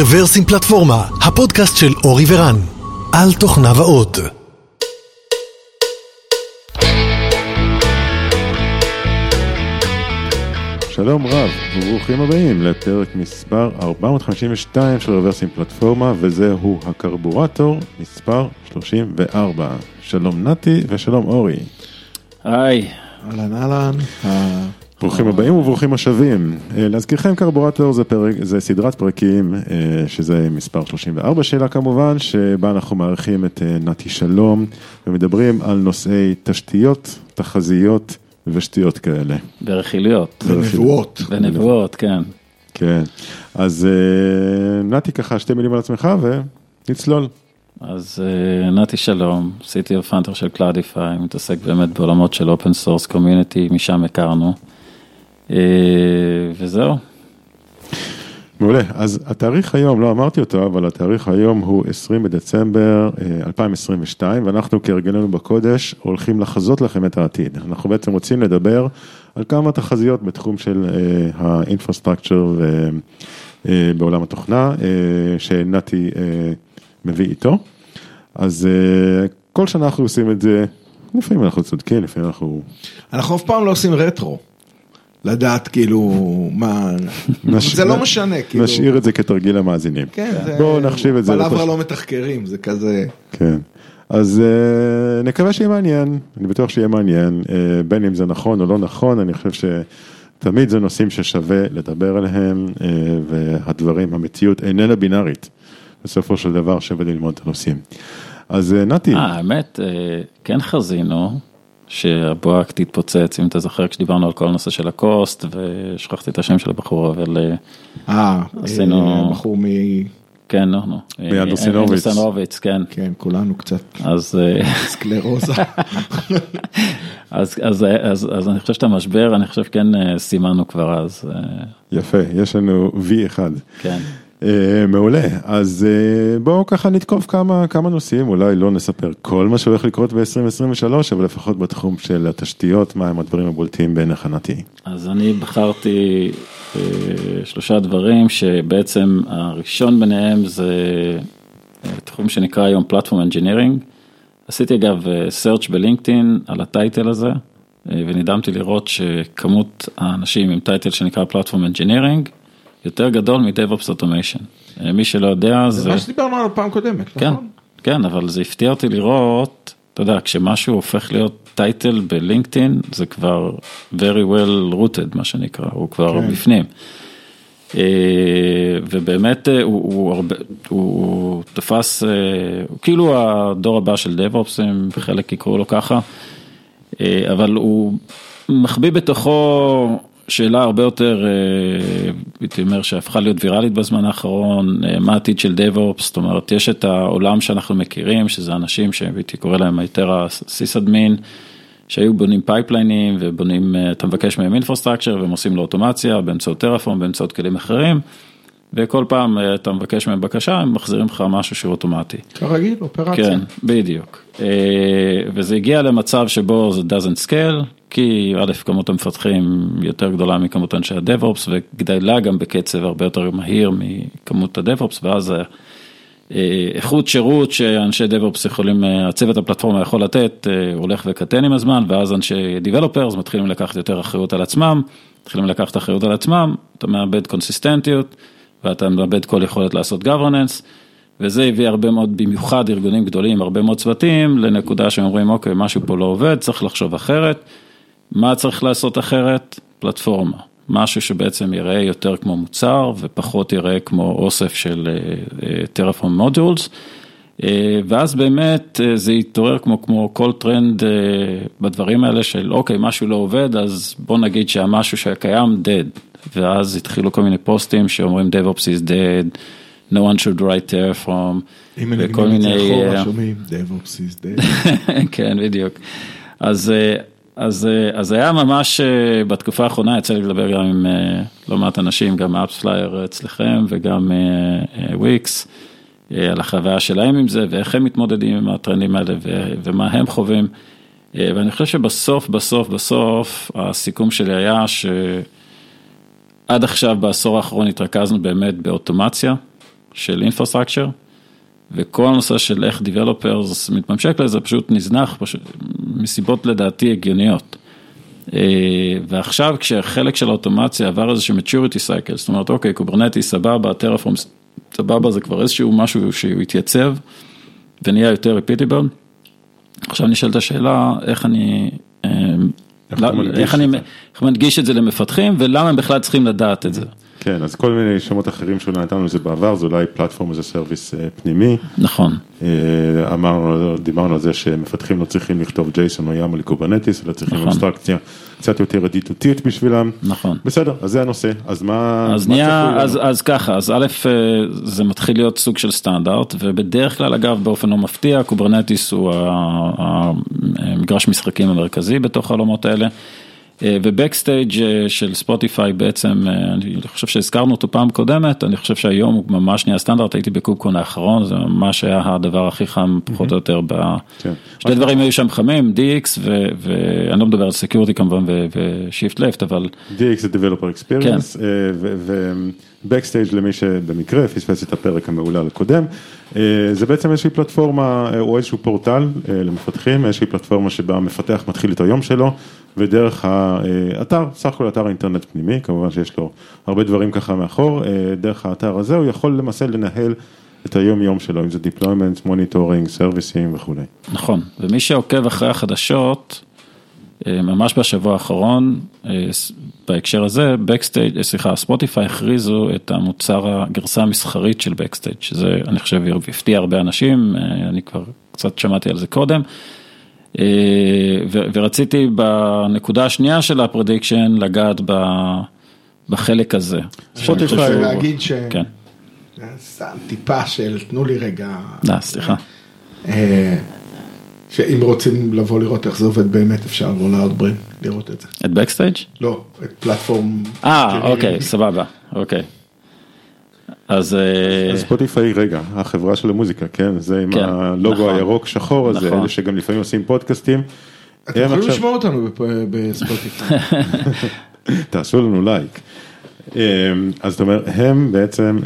רוורסים פלטפורמה, הפודקאסט של אורי ורן, על תוכניו האות. שלום רב וברוכים הבאים לפרק מספר 452 של רוורסים פלטפורמה וזהו הקרבורטור מספר 34. שלום נתי ושלום אורי. היי. אהלן אהלן. ברוכים הבאים וברוכים השבים. אה, להזכירכם קרבורטור זה, פרק, זה סדרת פרקים אה, שזה מספר 34 שלה כמובן, שבה אנחנו מארחים את אה, נתי שלום ומדברים על נושאי תשתיות, תחזיות ושטויות כאלה. ברכילויות. ונבואות. ונבואות, כן. כן, אז נתי ככה שתי מילים על עצמך ונצלול. אז נתי שלום, CTO founder של Cloudify, מתעסק באמת בעולמות של open source community, משם הכרנו. וזהו. מעולה, אז התאריך היום, לא אמרתי אותו, אבל התאריך היום הוא 20 בדצמבר 2022, ואנחנו כהרגלנו בקודש הולכים לחזות לכם את העתיד. אנחנו בעצם רוצים לדבר על כמה תחזיות בתחום של האינפרסטרקצ'ר ובעולם התוכנה, שנתי מביא איתו. אז כל שנה אנחנו עושים את זה, לפעמים אנחנו צודקים, לפעמים אנחנו... אנחנו אף פעם לא עושים רטרו. לדעת כאילו מה, זה לא משנה, כאילו. נשאיר את זה כתרגיל למאזינים. כן, זה, בואו נחשיב את זה. בלברה לא מתחקרים, זה כזה. כן, אז uh, נקווה שיהיה מעניין, אני בטוח שיהיה מעניין, uh, בין אם זה נכון או לא נכון, אני חושב שתמיד זה נושאים ששווה לדבר עליהם, uh, והדברים, המציאות איננה בינארית, בסופו של דבר שווה ללמוד את הנושאים. אז נתי. אה, האמת, כן חזינו. שהבועה תתפוצץ, אם אתה זוכר כשדיברנו על כל הנושא של הקוסט, ושכחתי את השם של הבחור, אבל אה, עשינו... בחור מ... כן, נו, נו. מיד אוסינוביץ. אוסינוביץ, כן. כן, כולנו קצת. אז... סקלרוזה. אז, אז, אז, אז אני חושב שאת המשבר, אני חושב כן סימנו כבר אז. יפה, יש לנו V1. כן. מעולה, אז בואו ככה נתקוף כמה, כמה נושאים, אולי לא נספר כל מה שהולך לקרות ב-2023, אבל לפחות בתחום של התשתיות, מה הם הדברים הבולטים בעיניך נתי. אז אני בחרתי שלושה דברים שבעצם הראשון ביניהם זה תחום שנקרא היום Platform Engineering. עשיתי אגב search בלינקדאין על הטייטל הזה, ונדהמתי לראות שכמות האנשים עם טייטל שנקרא Platform Engineering, יותר גדול מ-DevOps Automation. מי שלא יודע זה... זה מה שדיברנו על הפעם קודמת, כן, נכון? כן, אבל זה הפתיע אותי לראות, אתה יודע, כשמשהו הופך להיות טייטל בלינקדאין, זה כבר very well rooted, מה שנקרא, הוא כבר כן. בפנים. ובאמת הוא, הוא, הרבה, הוא תפס, הוא כאילו הדור הבא של DevOps, אם חלק יקראו לו ככה, אבל הוא מחביא בתוכו שאלה הרבה יותר, הייתי אומר, שהפכה להיות ויראלית בזמן האחרון, מה העתיד של DevOps, זאת אומרת, יש את העולם שאנחנו מכירים, שזה אנשים שהייתי קורא להם יותר ה-Sysadmin, שהיו בונים pipelineים ובונים, אתה מבקש מהם infrastructure והם עושים לו אוטומציה באמצעות Terraform, באמצעות כלים אחרים, וכל פעם אתה מבקש מהם בקשה, הם מחזירים לך משהו שהוא אוטומטי. כרגיל, אופרציה. כן, בדיוק. וזה הגיע למצב שבו זה doesn't scale, כי א', כמות המפתחים יותר גדולה מכמות אנשי ה-DevOps וגדלה גם בקצב הרבה יותר מהיר מכמות ה-DevOps ואז איכות שירות שאנשי DevOps יכולים, הצוות הפלטפורמה יכול לתת, הולך וקטן עם הזמן ואז אנשי Developers מתחילים לקחת יותר אחריות על עצמם, מתחילים לקחת אחריות על עצמם, אתה מאבד קונסיסטנטיות ואתה מאבד כל יכולת לעשות governance. וזה הביא הרבה מאוד, במיוחד ארגונים גדולים, הרבה מאוד צוותים, לנקודה שהם אומרים, אוקיי, משהו פה לא עובד, צריך לחשוב אחרת. מה צריך לעשות אחרת? פלטפורמה. משהו שבעצם יראה יותר כמו מוצר ופחות יראה כמו אוסף של טרפון מודולס. ואז באמת זה יתעורר כמו, כמו כל טרנד בדברים האלה של אוקיי, משהו לא עובד, אז בוא נגיד שהמשהו שקיים dead. ואז התחילו כל מיני פוסטים שאומרים DevOps is dead. no one should write Terraform, וכל מיני... שומעים, DevOps is dead. כן, בדיוק. אז, אז, אז היה ממש בתקופה האחרונה, יצא לי לדבר גם עם לא מעט אנשים, גם אפספלייר אצלכם וגם וויקס, על החוויה שלהם עם זה, ואיך הם מתמודדים עם הטרנדים האלה ומה הם חווים. ואני חושב שבסוף, בסוף, בסוף, הסיכום שלי היה ש... עד עכשיו בעשור האחרון התרכזנו באמת באוטומציה, של infrastructure, וכל הנושא של איך Developers מתממשק לזה פשוט נזנח, פשוט, מסיבות לדעתי הגיוניות. ועכשיו כשחלק של האוטומציה עבר איזשהו maturity cycle, זאת אומרת אוקיי, קוברנטי סבבה, טרפורם סבבה, זה כבר איזשהו משהו שהוא התייצב ונהיה יותר repeatable. עכשיו נשאלת השאלה, איך אני, איך, לא, איך אני איך מנגיש את זה למפתחים ולמה הם בכלל צריכים לדעת את זה. כן, אז כל מיני שמות אחרים שאולי נתנו לזה בעבר, זה אולי platform as a service פנימי. נכון. אמרנו, דיברנו על זה שמפתחים לא צריכים לכתוב JSON או YAML ל-Kubernetes, אלא צריכים נכון. אבסטרקציה קצת יותר ידידותית בשבילם. נכון. בסדר, אז זה הנושא, אז מה... אז מה נהיה, אז, אז ככה, אז א', זה מתחיל להיות סוג של סטנדרט, ובדרך כלל אגב, באופן לא מפתיע, Kubernetes הוא המגרש משחקים המרכזי בתוך העולמות האלה. ו-Backstage של Spotify בעצם, אני חושב שהזכרנו אותו פעם קודמת, אני חושב שהיום הוא ממש נהיה סטנדרט, הייתי ב-KubeCon האחרון, זה ממש היה הדבר הכי חם פחות או יותר, כן. שני דברים היו שם חמים, DX ואני לא מדבר על security כמובן ו-shift left, אבל... DX זה Developer Experience, ו-Backstage למי שבמקרה פספס את הפרק המעולל הקודם, זה בעצם איזושהי פלטפורמה או איזשהו פורטל למפתחים, איזושהי פלטפורמה שבה המפתח מתחיל את היום שלו. ודרך האתר, סך הכל אתר אינטרנט פנימי, כמובן שיש לו הרבה דברים ככה מאחור, דרך האתר הזה הוא יכול למעשה לנהל את היום יום שלו, אם זה deployment, monitoring, servicing וכולי. נכון, ומי שעוקב אחרי החדשות, ממש בשבוע האחרון, בהקשר הזה, Backstage, סליחה, Spotify הכריזו את המוצר, הגרסה המסחרית של Backstage, שזה אני חושב הפתיע הרבה אנשים, אני כבר קצת שמעתי על זה קודם. ורציתי בנקודה השנייה של ה-prediction לגעת בחלק הזה. Spotify להגיד ש... כן. סתם טיפה של תנו לי רגע. לא, סליחה. שאם רוצים לבוא לראות איך זה עובד באמת אפשר לבוא לאוטברין לראות את זה. את Backstage? לא, את platform. אה, אוקיי, סבבה, אוקיי. אז Spotify רגע, החברה של המוזיקה, כן, זה עם הלוגו הירוק שחור הזה, אלה שגם לפעמים עושים פודקאסטים. אתם יכולים לשמוע אותנו ב-Spotify. תעשו לנו לייק. אז זאת אומרת, הם בעצם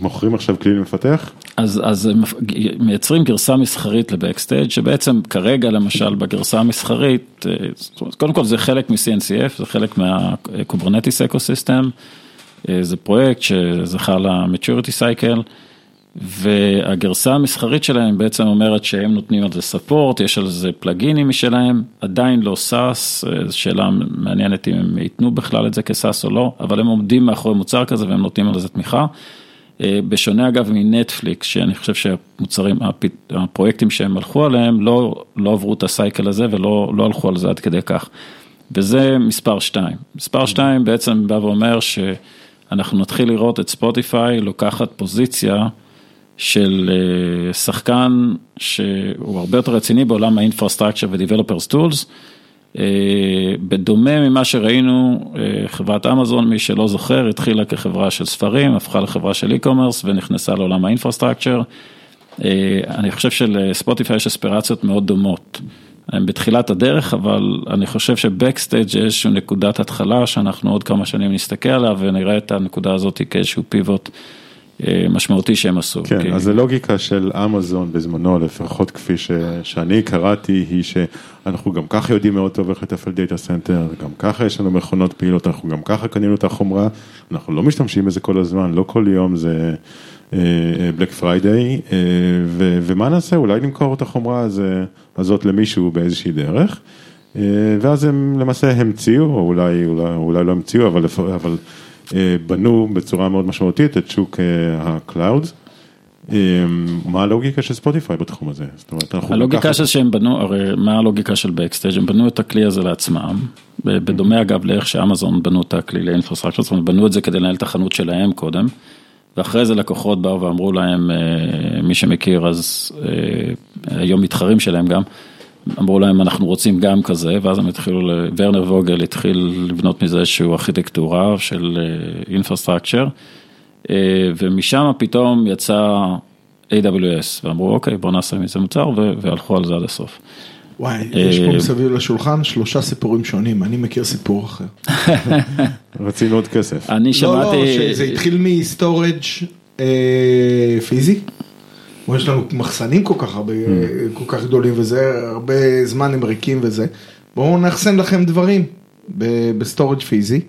מוכרים עכשיו כלי למפתח? אז מייצרים גרסה מסחרית ל-Backstage שבעצם כרגע למשל בגרסה המסחרית, קודם כל זה חלק מ-CNCF, זה חלק מה-Kubernetes ecosystem. זה פרויקט שזכה ל-maturity cycle, והגרסה המסחרית שלהם בעצם אומרת שהם נותנים על זה support, יש על זה pluginים משלהם, עדיין לא SaaS, זו שאלה מעניינת אם הם ייתנו בכלל את זה כ-SaaS או לא, אבל הם עומדים מאחורי מוצר כזה והם נותנים על זה תמיכה. בשונה אגב מ-Netflix, שאני חושב שהמוצרים, הפרויקטים שהם הלכו עליהם, לא, לא עברו את הסייקל הזה ולא לא הלכו על זה עד כדי כך. וזה מספר 2. מספר 2 בעצם בא ואומר ש... אנחנו נתחיל לראות את ספוטיפיי לוקחת פוזיציה של שחקן שהוא הרבה יותר רציני בעולם ה-infrastructure ו-developers tools. בדומה ממה שראינו, חברת אמזון, מי שלא זוכר, התחילה כחברה של ספרים, הפכה לחברה של e-commerce ונכנסה לעולם ה-infrastructure. אני חושב של-Spotify יש אספירציות מאוד דומות. הם בתחילת הדרך, אבל אני חושב ש-Backstage יש איזושהי נקודת התחלה שאנחנו עוד כמה שנים נסתכל עליו ונראה את הנקודה הזאת כאיזשהו pivot משמעותי שהם עשו. כן, כי... אז הלוגיקה של אמזון בזמנו, לפחות כפי ש... שאני קראתי, היא שאנחנו גם ככה יודעים מאוד טוב איך לתפעל data center, גם ככה יש לנו מכונות פעילות, אנחנו גם ככה קנינו את החומרה, אנחנו לא משתמשים בזה כל הזמן, לא כל יום זה... Black Friday, ומה נעשה, אולי נמכור את החומרה הזאת למישהו באיזושהי דרך, ואז הם למעשה המציאו, או אולי, אולי, אולי לא המציאו, אבל, אבל בנו בצורה מאוד משמעותית את שוק ה-cloud. מה הלוגיקה של Spotify בתחום הזה? זאת אומרת, אנחנו הלוגיקה של שהם בנו, הרי מה הלוגיקה של Backstage הם בנו את הכלי הזה לעצמם, בדומה אגב לאיך שאמזון בנו את הכלי לאינפרסטרקציה, זאת אומרת בנו את זה כדי לנהל את החנות שלהם קודם. ואחרי זה לקוחות באו ואמרו להם, מי שמכיר, אז היום מתחרים שלהם גם, אמרו להם אנחנו רוצים גם כזה, ואז הם התחילו, ורנר ווגל התחיל לבנות מזה איזושהי ארכיטקטורה של אינפרסטרקצ'ר, ומשם פתאום יצא AWS, ואמרו אוקיי בוא נעשה מזה מוצר, והלכו על זה עד הסוף. וואי, יש פה מסביב לשולחן שלושה סיפורים שונים, אני מכיר סיפור אחר. רצינו עוד כסף. אני שמעתי... לא, לא, שזה התחיל מ-storage אה, פיזי. יש לנו מחסנים כל כך הרבה, mm. כל כך גדולים וזה, הרבה זמן הם ריקים וזה. בואו נאחסן לכם דברים ב-storage פיזי.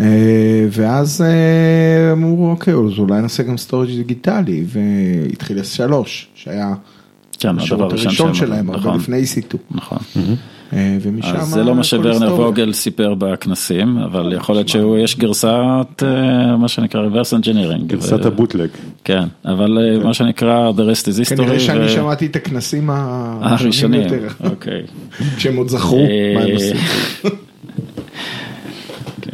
אה, ואז אה, אמרו, אוקיי, אז אולי נעשה גם storage דיגיטלי, והתחיל S3, שהיה כן, השירות הראשון שלהם, הרבה נכון. לפני EC2. נכון. אה, ומשם... אז זה לא מה שוורנר. ווגל סיפר בכנסים, אבל יכול להיות שיש גרסת, אה, מה שנקרא reverse engineering. גרסת הבוטלג. כן, אבל אה, מה שנקרא the rest is history. כנראה שאני שמעתי את הכנסים הראשונים יותר, אוקיי. כשהם עוד זכרו מה הם עושים.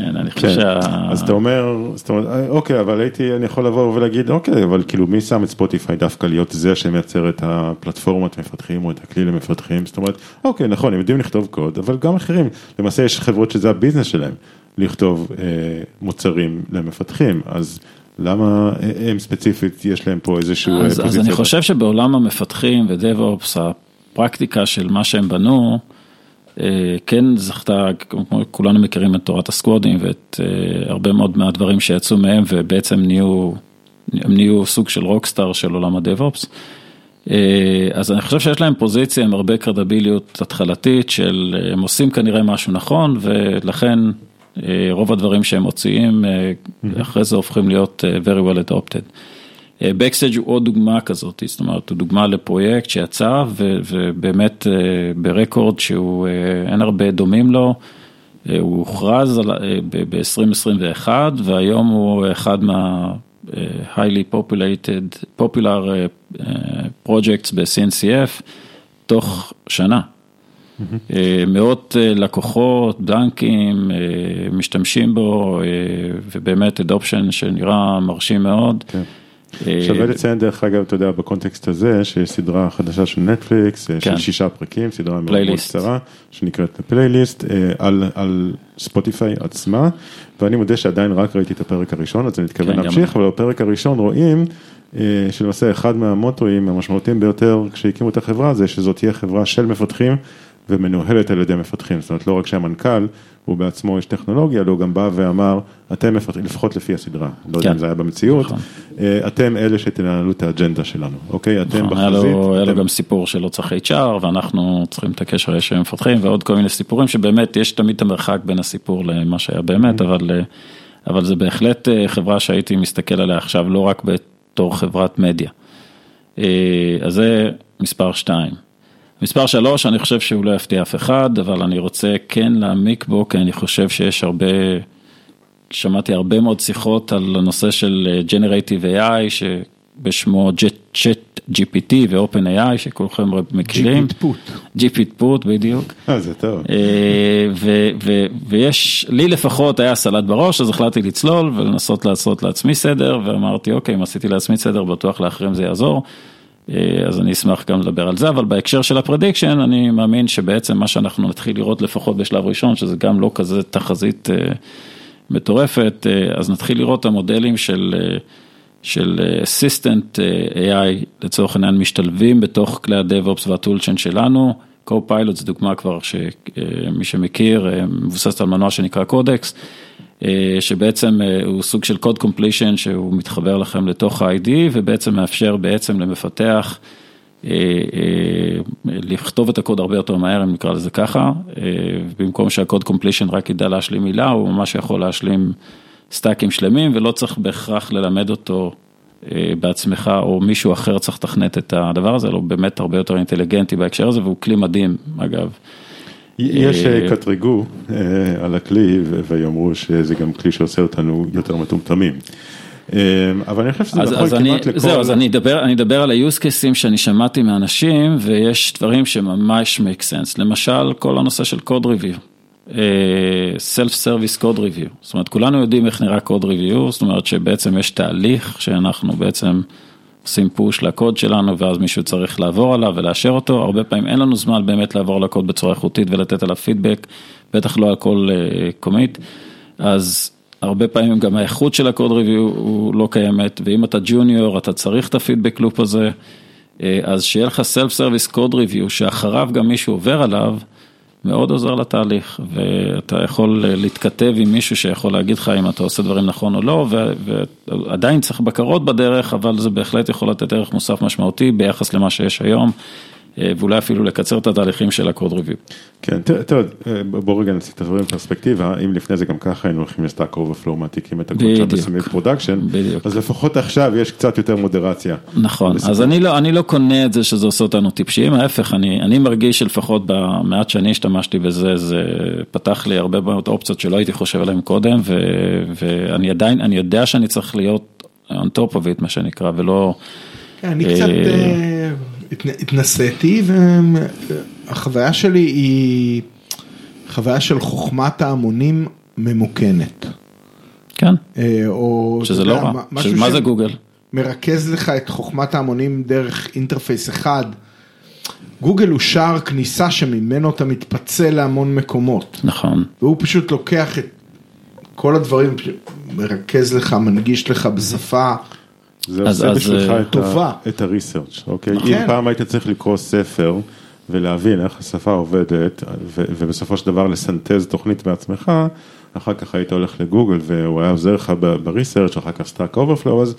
כן, אני חושב כן, שה... אז אתה אומר, זאת אומרת, אה, אוקיי, אבל הייתי, אני יכול לבוא ולהגיד, אוקיי, אבל כאילו מי שם את ספוטיפיי דווקא להיות זה שמייצר את הפלטפורמת מפתחים או את הכלי למפתחים, זאת אומרת, אוקיי, נכון, הם יודעים לכתוב קוד, אבל גם אחרים, למעשה יש חברות שזה ה-business שלהם, לכתוב אה, מוצרים למפתחים, אז למה אה, הם ספציפית, יש להם פה איזשהו אה, אז, אז פוזיציה? אני חושב שבעולם המפתחים וה-DevOps, הפרקטיקה של מה שהם בנו, כן זכתה, כמו כולנו מכירים את תורת ה-squadים ואת אה, הרבה מאוד מהדברים שיצאו מהם ובעצם נהיו, הם נהיו סוג של rockstar של עולם ה-DevOps. אה, אז אני חושב שיש להם פוזיציה עם הרבה קרדביליות התחלתית של אה, הם עושים כנראה משהו נכון ולכן אה, רוב הדברים שהם מוציאים אה, אחרי זה הופכים להיות אה, very well adopted. בקסטייג' הוא עוד דוגמה כזאת, זאת אומרת, הוא דוגמה לפרויקט שיצא ו- ובאמת אה, ברקורד שהוא, אה, אין הרבה דומים לו, אה, הוא הוכרז על- אה, ב-2021 והיום הוא אחד מה... highly populated, popular projects ב-CNCF תוך שנה. אה, מאות לקוחות, בנקים, אה, משתמשים בו, ובאמת adoption שנראה מרשים מאוד. כן. אה, שווה לציין דרך אגב, אתה יודע, ב-context הזה, שיש סדרה חדשה של נטפליקס, אה, של כן. שישה פרקים, סדרה מאוד. קצרה, שנקראת פלייליסט, אה, על, על Spotify עצמה, ואני מודה שעדיין רק ראיתי את הפרק הראשון, אז אני מתכוון כן, להמשיך, אבל בפרק הראשון רואים, אה, שלמעשה אחד מהמוטואים המשמעותיים ביותר כשהקימו את החברה, זה שזאת תהיה חברה של מפתחים. ומנוהלת על ידי מפתחים, זאת אומרת לא רק שהמנכ"ל, הוא בעצמו איש טכנולוגיה, הוא גם בא ואמר, אתם מפתחים, לפחות לפי הסדרה, לא יודע כן. אם זה היה במציאות, נכון. אה, אתם אלה שתנהלו את האג'נדה שלנו, אוקיי? אתם נכון, היה בחזית. לו, היה לו אתם- גם סיפור שלא צריך HR ואנחנו צריכים את הקשר הישיר עם מפתחים ועוד כל מיני סיפורים שבאמת יש תמיד את המרחק בין הסיפור למה שהיה באמת, אבל, אה, אבל זה בהחלט אה, חברה שהייתי מסתכל עליה עכשיו לא רק בתור חברת מדיה. אז זה מספר שתיים. מספר שלוש, אני חושב שהוא לא יפתיע אף אחד, אבל אני רוצה כן להעמיק בו, כי אני חושב שיש הרבה, שמעתי הרבה מאוד שיחות על הנושא של אה, Generative AI, שבשמו Chat GPT ו-OpenAI, שכולכם מכירים. פוט. ג'יפית פוט, בדיוק. אה, זה טוב. אה, ו- ו- ויש, לי לפחות היה סלט בראש, אז החלטתי לצלול ולנסות לעשות לעצמי סדר, ואמרתי, אוקיי, אם עשיתי לעצמי סדר, בטוח לאחרים זה יעזור. אה, אז אני אשמח גם לדבר על זה, אבל בהקשר של ה prediction, אני מאמין שבעצם מה שאנחנו נתחיל לראות לפחות בשלב ראשון, שזה גם לא כזה תחזית אה, מטורפת, אה, אז נתחיל לראות את המודלים של... של assistant AI לצורך העניין משתלבים בתוך כלי ה-DevOps וה-Toolchain שלנו, Co-Pilot זה דוגמה כבר שמי שמכיר, מבוססת על מנוע שנקרא קודקס, שבעצם אה, הוא סוג של Code Completion שהוא מתחבר לכם לתוך ה-IDE ובעצם מאפשר בעצם למפתח אה, אה, לכתוב את הקוד הרבה יותר מהר, אם נקרא לזה ככה, אה, במקום שה-Code Completion רק ידע להשלים מילה, הוא ממש יכול להשלים סטאקים שלמים ולא צריך בהכרח ללמד אותו אה, בעצמך או מישהו אחר צריך לתכנת את הדבר הזה, הוא באמת הרבה יותר אינטליגנטי בהקשר הזה והוא כלי מדהים אגב. יש אה, יקטרגו אה, על הכלי ויאמרו שזה גם כלי שעושה אותנו יותר מטומטמים. אה, אבל אני חושב שזה נכון כמעט לכל... זהו, אז אני אדבר, אני אדבר על ה-use cases שאני שמעתי מאנשים ויש דברים שממש make sense, למשל כל הנושא של code review, אה, self-service code review, זאת אומרת כולנו יודעים איך נראה code review, זאת אומרת שבעצם יש תהליך שאנחנו בעצם עושים פוש לקוד שלנו ואז מישהו צריך לעבור עליו ולאשר אותו, הרבה פעמים אין לנו זמן באמת לעבור על הקוד בצורה איכותית ולתת עליו פידבק, בטח לא על כל commit, אז הרבה פעמים גם האיכות של ה code review הוא לא קיימת, ואם אתה ג'וניור אתה צריך את ה feedback loop הזה, אז שיהיה לך self service code review שאחריו גם מישהו עובר עליו, מאוד עוזר לתהליך, ואתה יכול להתכתב עם מישהו שיכול להגיד לך אם אתה עושה דברים נכון או לא, ועדיין צריך בקרות בדרך, אבל זה בהחלט יכול לתת ערך מוסף משמעותי ביחס למה שיש היום. אה, ואולי אפילו לקצר את התהליכים של ה-code review. כן, תראה, בוא רגע נציג את הדברים בפרספקטיבה, אם לפני זה גם ככה היינו הולכים ל Stack Overflow, מעתיקים את הקוד שם ושמים production, אז לפחות עכשיו יש קצת יותר מודרציה. נכון, אז אני לא, אני לא קונה את זה שזה עושה אותנו טיפשיים, ההפך, אני, אני מרגיש שלפחות במעט שאני השתמשתי בזה, זה פתח לי הרבה מאוד אופציות שלא הייתי חושב עליהן קודם, ו, ואני עדיין, אני יודע שאני צריך להיות on top of it, מה שנקרא, ולא... כן, אני קצת... התנסיתי והחוויה שלי היא חוויה של חוכמת ההמונים ממוכנת. כן, אה, או, שזה לא רע, מה זה גוגל? מרכז לך את חוכמת ההמונים דרך אינטרפייס אחד. גוגל הוא שער כניסה שממנו אתה מתפצל להמון מקומות. נכון. והוא פשוט לוקח את כל הדברים, מרכז לך, מנגיש לך בשפה. זה עושה בשבילך את, ה, את ה research, אוקיי? נכון. אם פעם היית צריך לקרוא ספר ולהבין איך השפה עובדת, ו, ובסופו של דבר לסנטז תוכנית בעצמך, אחר כך היית הולך לגוגל והוא היה עוזר לך ב research, אחר כך Stack Overflow, אז,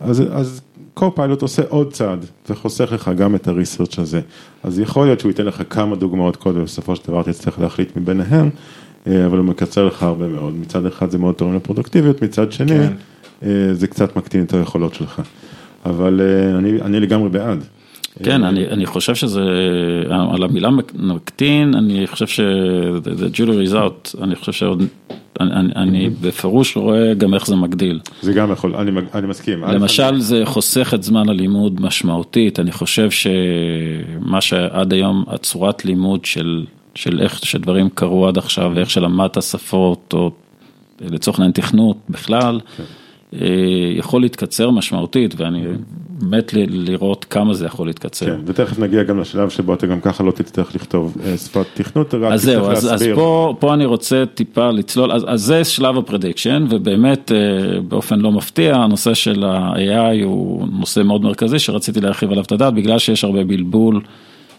אז, אז Copilot עושה עוד צעד וחוסך לך גם את ה research הזה. אז יכול להיות שהוא ייתן לך כמה דוגמאות קודם, ובסופו של דבר תצטרך להחליט מביניהם, אה, אבל הוא מקצר לך הרבה מאוד. מצד אחד זה מאוד תורם לפרודוקטיביות, מצד שני, כן. אה, זה קצת מקטין את היכולות שלך. אבל אה, אני, אני לגמרי בעד. כן, אני, אני חושב שזה, על המילה מקטין, אני חושב שזה jury is out, אני חושב שעוד, אני, אני בפירוש רואה גם איך זה מגדיל. זה גם יכול, אני, אני מסכים. למשל זה חוסך את זמן הלימוד משמעותית, אני חושב שמה שעד היום הצורת לימוד של, של איך שדברים קרו עד עכשיו ואיך שלמדת שפות, או לצורך העניין תכנות בכלל. כן. אה, יכול להתקצר משמעותית ואני מת לראות כמה זה יכול להתקצר. כן, ותכף נגיע גם לשלב שבו אתה גם ככה לא תצטרך לכתוב אה, שפת תכנות, רק אז זהו, אז, אז פה, פה אני רוצה טיפה לצלול, אז, אז זה שלב ה prediction ובאמת אה, באופן לא מפתיע הנושא של ה-AI הוא נושא מאוד מרכזי שרציתי להרחיב עליו את הדעת בגלל שיש הרבה בלבול.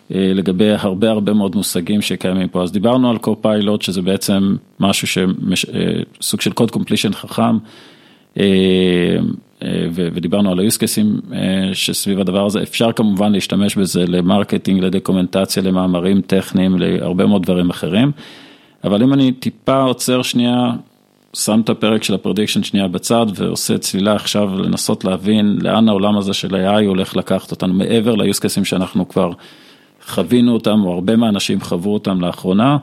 לגבי הרבה הרבה מאוד מושגים שקיימים פה, אז דיברנו על Copilot שזה בעצם משהו שסוג של code completion חכם. אה, אה, ודיברנו על ה-use cases אה, שסביב הדבר הזה, אפשר כמובן להשתמש בזה ל marketing, לדקומנטציה, למאמרים טכניים, להרבה מאוד דברים אחרים. אבל אם אני טיפה עוצר שנייה, שם את הפרק של ה prediction שנייה בצד ועושה צלילה עכשיו לנסות להבין לאן העולם הזה של AI הולך לקחת אותנו מעבר ל-use שאנחנו כבר חווינו אותם, או הרבה מהאנשים חוו אותם לאחרונה.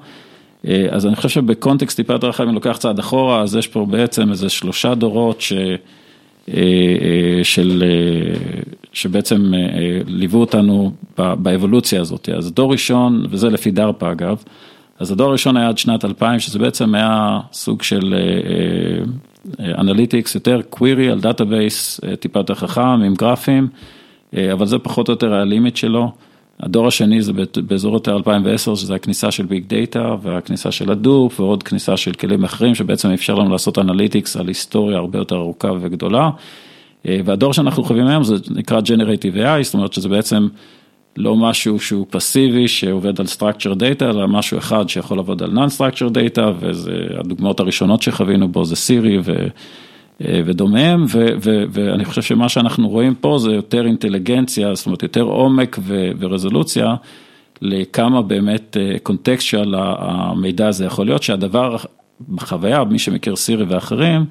אה, אז אני חושב שבקונטקסט טיפה יותר רחב, אם לוקח צעד אחורה, אז יש פה בעצם איזה שלושה דורות ש... אה, אה, של, שבעצם ליוו אותנו באבולוציה הזאת. אז דור ראשון, וזה לפי DARPA אגב, אז הדור הראשון היה עד שנת 2000, שזה בעצם היה סוג של analytics, יותר query על database טיפה יותר חכם, עם גרפים, אבל זה פחות או יותר ה limit שלו. הדור השני זה באזור יותר 2010, שזה הכניסה של big data והכניסה של Hadoop ועוד כניסה של כלים אחרים שבעצם אפשר לנו לעשות analytics על היסטוריה הרבה יותר ארוכה וגדולה. אה, והדור שאנחנו חווים היום זה נקרא Generative AI, זאת אומרת שזה בעצם לא משהו שהוא פסיבי שעובד על Structured Data, אלא משהו אחד שיכול לעבוד על Non-Structured Data, והדוגמאות הראשונות שחווינו בו זה סירי ו... אה, ודומיהם, ואני חושב שמה שאנחנו רואים פה זה יותר אינטליגנציה, זאת אומרת יותר עומק ורזולוציה, לכמה באמת קונטקסטואל אה, המידע הזה יכול להיות, שהדבר בחוויה, מי שמכיר סירי ואחרים,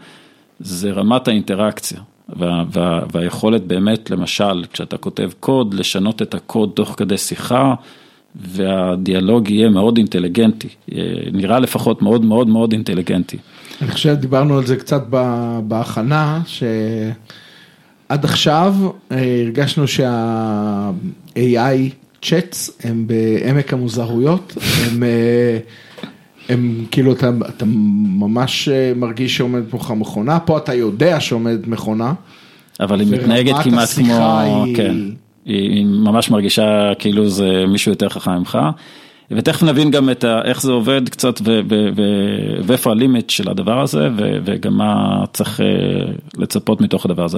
זה רמת האינטראקציה. וה, וה, והיכולת באמת, למשל, כשאתה כותב קוד, לשנות את הקוד תוך כדי שיחה, והדיאלוג יהיה מאוד אינטליגנטי, אה, נראה לפחות מאוד מאוד מאוד אינטליגנטי. אני חושב, דיברנו על זה קצת בהכנה, שעד עכשיו אה, הרגשנו שה-AI צ'אטס הם בעמק המוזרויות, הם, אה, הם כאילו אתה, אתה ממש מרגיש שעומדת מולך מכונה, פה אתה יודע שעומדת מכונה. אבל היא מתנהגת כמעט כמו, היא... כן, היא ממש מרגישה כאילו זה מישהו יותר חכם ממך. ותכף נבין גם את ה, איך זה עובד קצת ואיפה הלימיט של הדבר הזה וגם מה צריך אה, לצפות מתוך הדבר הזה.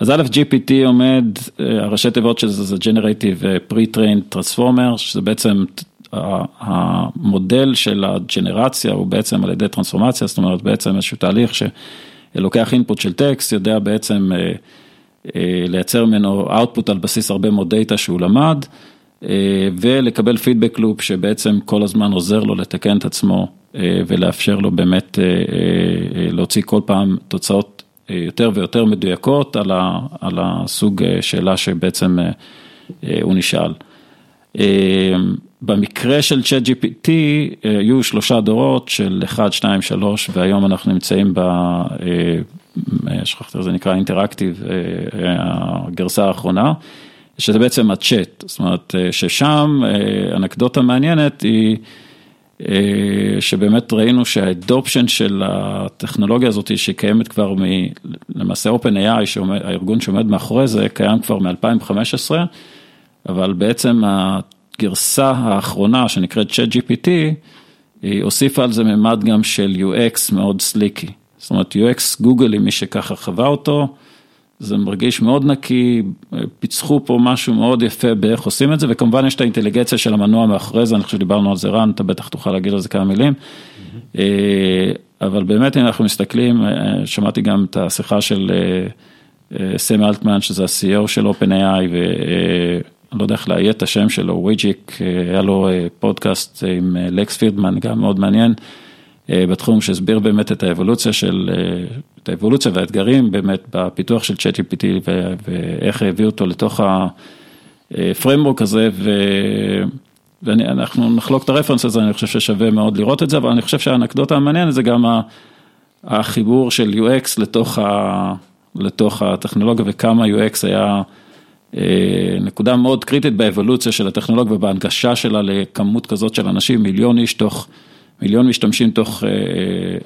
אז א', GPT עומד, אה, הראשי תיבות של זה זה Generative Pre-Trained Transformer, שזה בעצם המודל של הג'נרציה הוא בעצם על ידי טרנספורמציה, זאת אומרת בעצם איזשהו תהליך שלוקח אינפוט של טקסט, יודע בעצם לייצר ממנו output על בסיס הרבה מאוד דאטה שהוא למד. ולקבל פידבק לופ שבעצם כל הזמן עוזר לו לתקן את עצמו ולאפשר לו באמת להוציא כל פעם תוצאות יותר ויותר מדויקות על הסוג שאלה שבעצם הוא נשאל. במקרה של צ'אט GPT היו שלושה דורות של 1, 2, 3 והיום אנחנו נמצאים ב... שכחתי איך זה נקרא אינטראקטיב, הגרסה האחרונה. שזה בעצם הצ'אט, זאת אומרת ששם אנקדוטה מעניינת היא שבאמת ראינו שהאדופשן של הטכנולוגיה הזאת שקיימת כבר מ... למעשה OpenAI, הארגון שעומד מאחורי זה, קיים כבר מ-2015, אבל בעצם הגרסה האחרונה שנקראת ChatGPT, היא הוסיפה על זה ממד גם של UX מאוד סליקי, זאת אומרת UX גוגלי, מי שככה חווה אותו. זה מרגיש מאוד נקי, פיצחו פה משהו מאוד יפה באיך עושים את זה, וכמובן יש את האינטליגנציה של המנוע מאחורי זה, אני חושב שדיברנו על זה רן, אתה בטח תוכל להגיד על זה כמה מילים. אבל באמת אם אנחנו מסתכלים, שמעתי גם את השיחה של סם אלטמן, שזה ה-CEO של OpenAI, ואני לא יודע איך לאיית את השם שלו, וויג'יק, היה לו פודקאסט עם לקס פירדמן, גם מאוד מעניין. בתחום שהסביר באמת את האבולוציה של, האבולוציה והאתגרים באמת בפיתוח של ChatGPT ואיך הביאו אותו לתוך הפריימבורק הזה ואנחנו נחלוק את הרפרנס הזה, אני חושב ששווה מאוד לראות את זה, אבל אני חושב שהאנקדוטה המעניינת זה גם החיבור של UX לתוך, ה, לתוך הטכנולוגיה וכמה UX היה נקודה מאוד קריטית באבולוציה של הטכנולוגיה ובהנגשה שלה לכמות כזאת של אנשים, מיליון איש תוך מיליון משתמשים תוך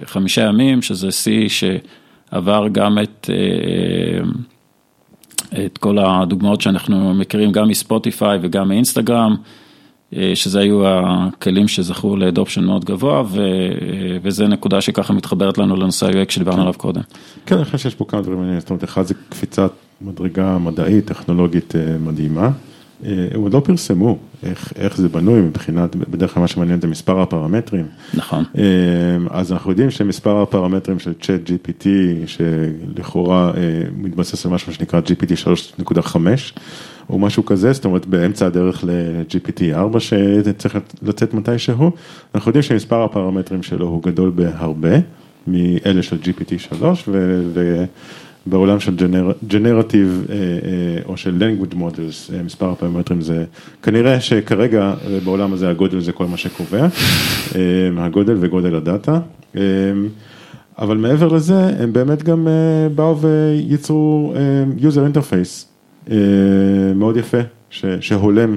חמישה ימים, שזה שיא שעבר גם את, את כל הדוגמאות שאנחנו מכירים, גם מספוטיפיי וגם מאינסטגרם, שזה היו הכלים שזכו לאדופשן מאוד גבוה, וזה נקודה שככה מתחברת לנו לנושא ה-UX שדיברנו עליו קודם. כן, אני חושב שיש פה כמה דברים מעניינים, זאת אומרת, אחד זה קפיצת מדרגה מדעית, טכנולוגית מדהימה. הם עוד לא פרסמו איך, איך זה בנוי מבחינת, בדרך כלל מה שמעניין זה מספר הפרמטרים. נכון. אז אנחנו יודעים שמספר הפרמטרים של צ'אט GPT, שלכאורה מתבסס על משהו שנקרא GPT 3.5, או משהו כזה, זאת אומרת באמצע הדרך ל-GPT 4 שצריך לצאת מתישהו, אנחנו יודעים שמספר הפרמטרים שלו הוא גדול בהרבה מאלה של GPT 3, ו... בעולם של ג'נרטיב או של language models, מספר הפרמטרים זה, כנראה שכרגע בעולם הזה הגודל זה כל מה שקובע, הגודל וגודל הדאטה, אבל מעבר לזה הם באמת גם באו וייצרו user interface מאוד יפה, שהולם,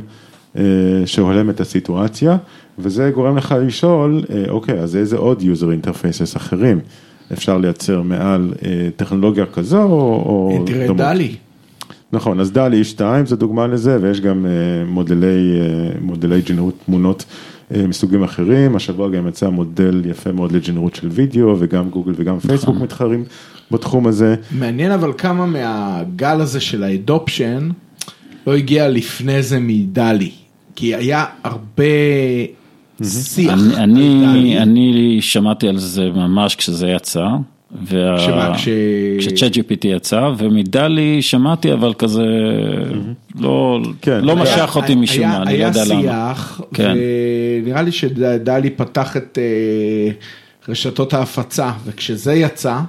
שהולם את הסיטואציה, וזה גורם לך לשאול, אוקיי, אז איזה עוד user interfaces אחרים? אפשר לייצר מעל טכנולוגיה כזו או... תראה, דלי. נכון, אז דלי 2 זה דוגמה לזה, ויש גם מודלי, מודלי ג'נרות תמונות מסוגים אחרים, השבוע גם יצא מודל יפה מאוד לג'נרות של וידאו, וגם גוגל וגם פייסבוק מתחרים בתחום הזה. מעניין אבל כמה מהגל הזה של האדופשן לא הגיע לפני זה מדלי, כי היה הרבה... שיח. אני, אני שמעתי על זה ממש כשזה יצא. שמה, כש... כש ChatGPT יצא, ומ DALL-E שמעתי, אבל כזה לא, כן, לא משך אותי משום מה, אני לא יודע למה. היה שיח, ונראה לי ש DALL-E פתח את רשתות ההפצה, וכשזה יצא,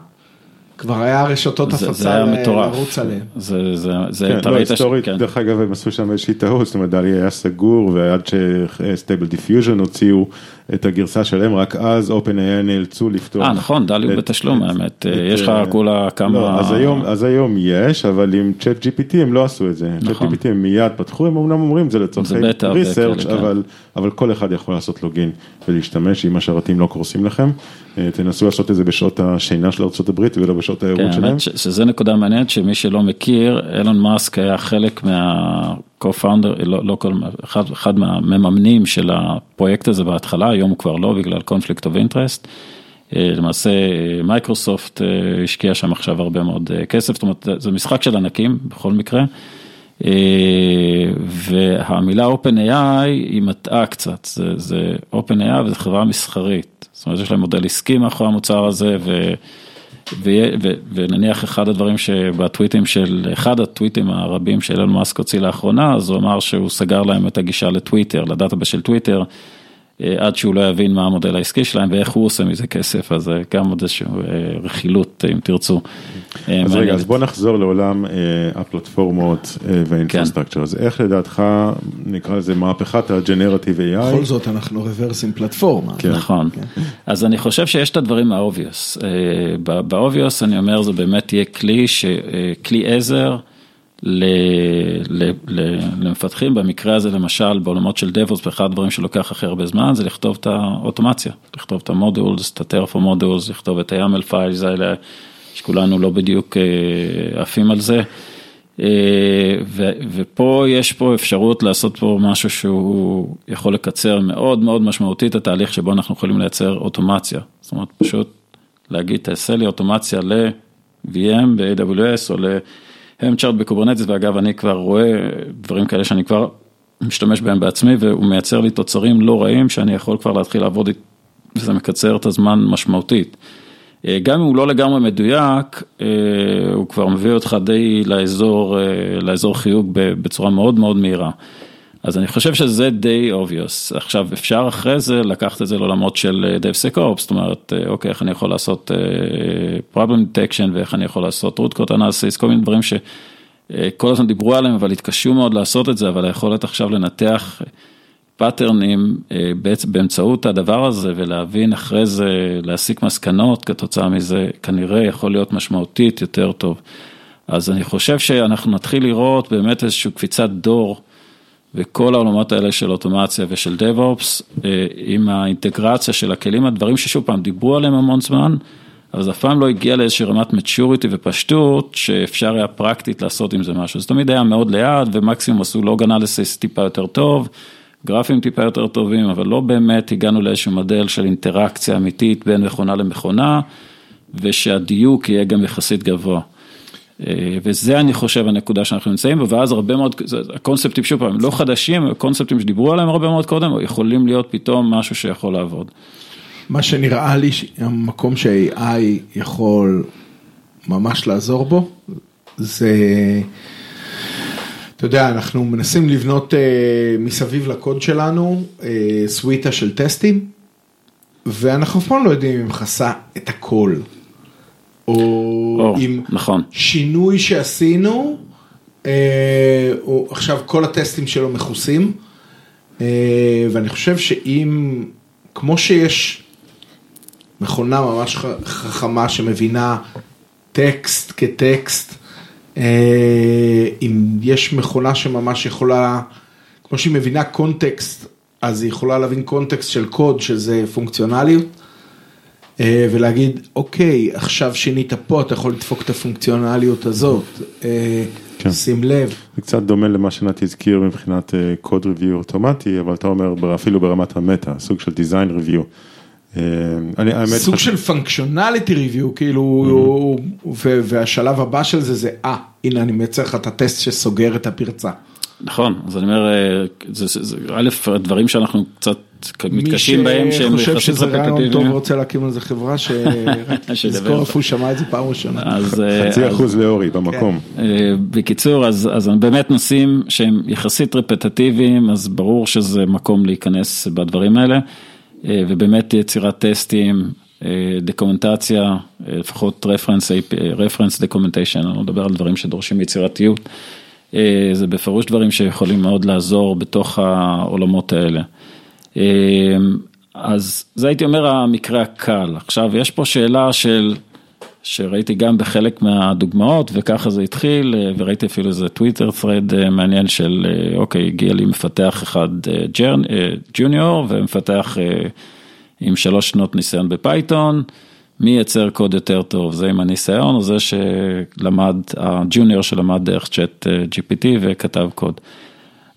כבר היה רשתות הפצה לרוץ עליהם. זה, זה, זה, כן, אתה לא, ראית ש... היסטורית, כן. דרך אגב, הם עשו שם איזושהי טעות, זאת אומרת, DALL-E היה סגור, ועד ש Stable Diffusion הוציאו את הגרסה שלהם, רק אז OpenAI נאלצו לפתור. אה, נכון, דלי הוא בתשלום, האמת, יש לך כולה כמה... לא, אז היום, אז היום יש, אבל עם צ'אט GPT הם לא עשו את זה. נכון. צ'אט GPT הם מיד פתחו, הם אמנם אומרים זה לצורכי ריסרצ' כן. אבל, אבל כל אחד יכול לעשות לוגין ולהשתמש, אם השרתים לא קורסים לכם. אה, תנסו לעשות את זה בשעות השינה של ארה"ב ולא בשעות כן, הערות שלהם. האמת ש- שזה נקודה מעניינת, שמי שלא מכיר, אילון מאסק היה חלק מה-co-founder, לא, לא כל, אחד, אחד מהמממנים של הפרויקט הזה בהתחלה, היום הוא כבר לא, בגלל of interest. אה, למעשה מייקרוסופט אה, השקיע שם עכשיו הרבה מאוד אה, כסף, זאת אומרת זה משחק של ענקים בכל מקרה. והמילה OpenAI היא מטעה קצת, זה, זה OpenAI וזו חברה מסחרית, זאת אומרת יש להם מודל עסקי מאחורי המוצר הזה ו, ונניח אחד הדברים שבטוויטים של, אחד הטוויטים הרבים שאילון מאסק הוציא לאחרונה, אז הוא אמר שהוא סגר להם את הגישה לטוויטר, ל database של טוויטר. אה, עד שהוא לא יבין מה המודל העסקי שלהם ואיך הוא עושה מזה כסף, אז זה גם עוד איזושהי אה, רכילות אם תרצו. אה, אז רגע, אז בוא נחזור לעולם הפלטפורמות וה infrastructure, אז איך לדעתך נקרא לזה מהפכת ה generative AI? בכל זאת אנחנו רברסים פלטפורמה. כן. נכון, כן. אז אני חושב שיש את הדברים ה obvious, ב obvious אני אומר זה באמת יהיה כלי, כלי עזר. למפתחים, במקרה הזה למשל בעולמות של DevOps, ואחד הדברים שלוקח הכי הרבה זמן זה לכתוב את האוטומציה, לכתוב את המודולס, את ה-Terraform מודולס, לכתוב את ה-YAML פיילס האלה, שכולנו לא בדיוק אה, עפים על זה. אה, ו, ופה יש פה אפשרות לעשות פה משהו שהוא יכול לקצר מאוד מאוד משמעותית את התהליך שבו אנחנו יכולים לייצר אוטומציה. זאת אומרת, פשוט להגיד, תעשה לי אוטומציה ל-VM ב-AWS או ל... helm chart ב Kubernetes, ואגב, אני כבר רואה דברים כאלה שאני כבר משתמש בהם בעצמי, והוא מייצר לי תוצרים לא רעים שאני יכול כבר להתחיל לעבוד, וזה מקצר את הזמן משמעותית. אה, גם אם הוא לא לגמרי מדויק, אה, הוא כבר מביא אותך די לאזור, אה, לאזור חיוג בצורה מאוד מאוד מהירה. אז אני חושב שזה די obvious. עכשיו, אפשר אחרי זה לקחת את זה לעולמות של DevSecOps, זאת אומרת, אה, אוקיי, איך אני יכול לעשות אה, problem detection ואיך אני יכול לעשות root cause analysis, כל מיני דברים שכל הזמן דיברו עליהם, אבל התקשו מאוד לעשות את זה, אבל היכולת עכשיו לנתח פאטרנים אה, באמצעות הדבר הזה ולהבין אחרי זה, להסיק מסקנות כתוצאה מזה, כנראה יכול להיות משמעותית יותר טוב. אז אני חושב שאנחנו נתחיל לראות באמת איזושהי קפיצת דור. וכל העולמות האלה של אוטומציה ושל DevOps, אה, עם האינטגרציה של הכלים, הדברים ששוב פעם דיברו עליהם המון זמן, אבל זה אף פעם לא הגיע לאיזושהי רמת maturity ופשטות, שאפשר היה פרקטית לעשות עם זה משהו. זה תמיד היה מאוד לאט, ומקסימום עשו log analysis טיפה יותר טוב, גרפים טיפה יותר טובים, אבל לא באמת הגענו לאיזשהו מודל של אינטראקציה אמיתית בין מכונה למכונה, ושהדיוק יהיה גם יחסית גבוה. אה, וזה אני חושב הנקודה שאנחנו נמצאים בה, ואז הרבה מאוד, הקונספטים שוב פעם, לא חדשים, הקונספטים שדיברו עליהם הרבה מאוד קודם, יכולים להיות פתאום משהו שיכול לעבוד. מה שנראה לי, המקום ש-AI יכול ממש לעזור בו, זה, אתה יודע, אנחנו מנסים לבנות uh, מסביב לקוד שלנו uh, סוויטה של טסטים, ואנחנו אף פעם לא יודעים אם מכסה את הכל. או, או עם נכון. שינוי שעשינו, אה, או עכשיו כל הטסטים שלו מכוסים, אה, ואני חושב שאם, כמו שיש מכונה ממש חכמה שמבינה טקסט כטקסט, אה, אם יש מכונה שממש יכולה, כמו שהיא מבינה קונטקסט, אז היא יכולה להבין קונטקסט של קוד, שזה פונקציונליות. אה, ולהגיד, אוקיי, עכשיו שינית פה, אתה יכול לדפוק את הפונקציונליות הזאת, אה, כן. שים לב. זה קצת דומה למה שנתי הזכיר מבחינת קוד ריוויו אוטומטי, אבל אתה אומר אפילו ברמת המטה, סוג של דיזיין ריוויו. סוג של פונקציונליטי ריוויו, כאילו, mm-hmm. והשלב הבא של זה זה, אה, הנה אני מייצר לך את הטסט שסוגר את הפרצה. נכון, אז אני אומר, אה, זה א', הדברים שאנחנו קצת מתקשים בהם, שהם יחסית רפטטיביים. מי שחושב שזה רעיון טוב ורוצה להקים על זה חברה, שיזכור איפה הוא שמע את זה פעם ראשונה. אה, חצי אחוז לאורי במקום. כן. אה, בקיצור, אז באמת נושאים שהם יחסית רפטטיביים, אז ברור שזה מקום להיכנס בדברים האלה, ובאמת יצירת טסטים. דקומנטציה, לפחות reference documentation, אני לא מדבר על דברים שדורשים יצירתיות. אה, זה בפירוש דברים שיכולים מאוד לעזור בתוך העולמות האלה. אה, אז זה הייתי אומר המקרה הקל. עכשיו, יש פה שאלה של, שראיתי גם בחלק מהדוגמאות, וככה זה התחיל, אה, וראיתי אפילו איזה טוויטר thread מעניין של, אוקיי, הגיע לי מפתח אחד ג'וניור, ומפתח עם שלוש שנות ניסיון בפייתון. מי ייצר קוד יותר טוב, זה עם הניסיון או זה שלמד, הג'וניור שלמד דרך צ'אט אה, GPT וכתב קוד.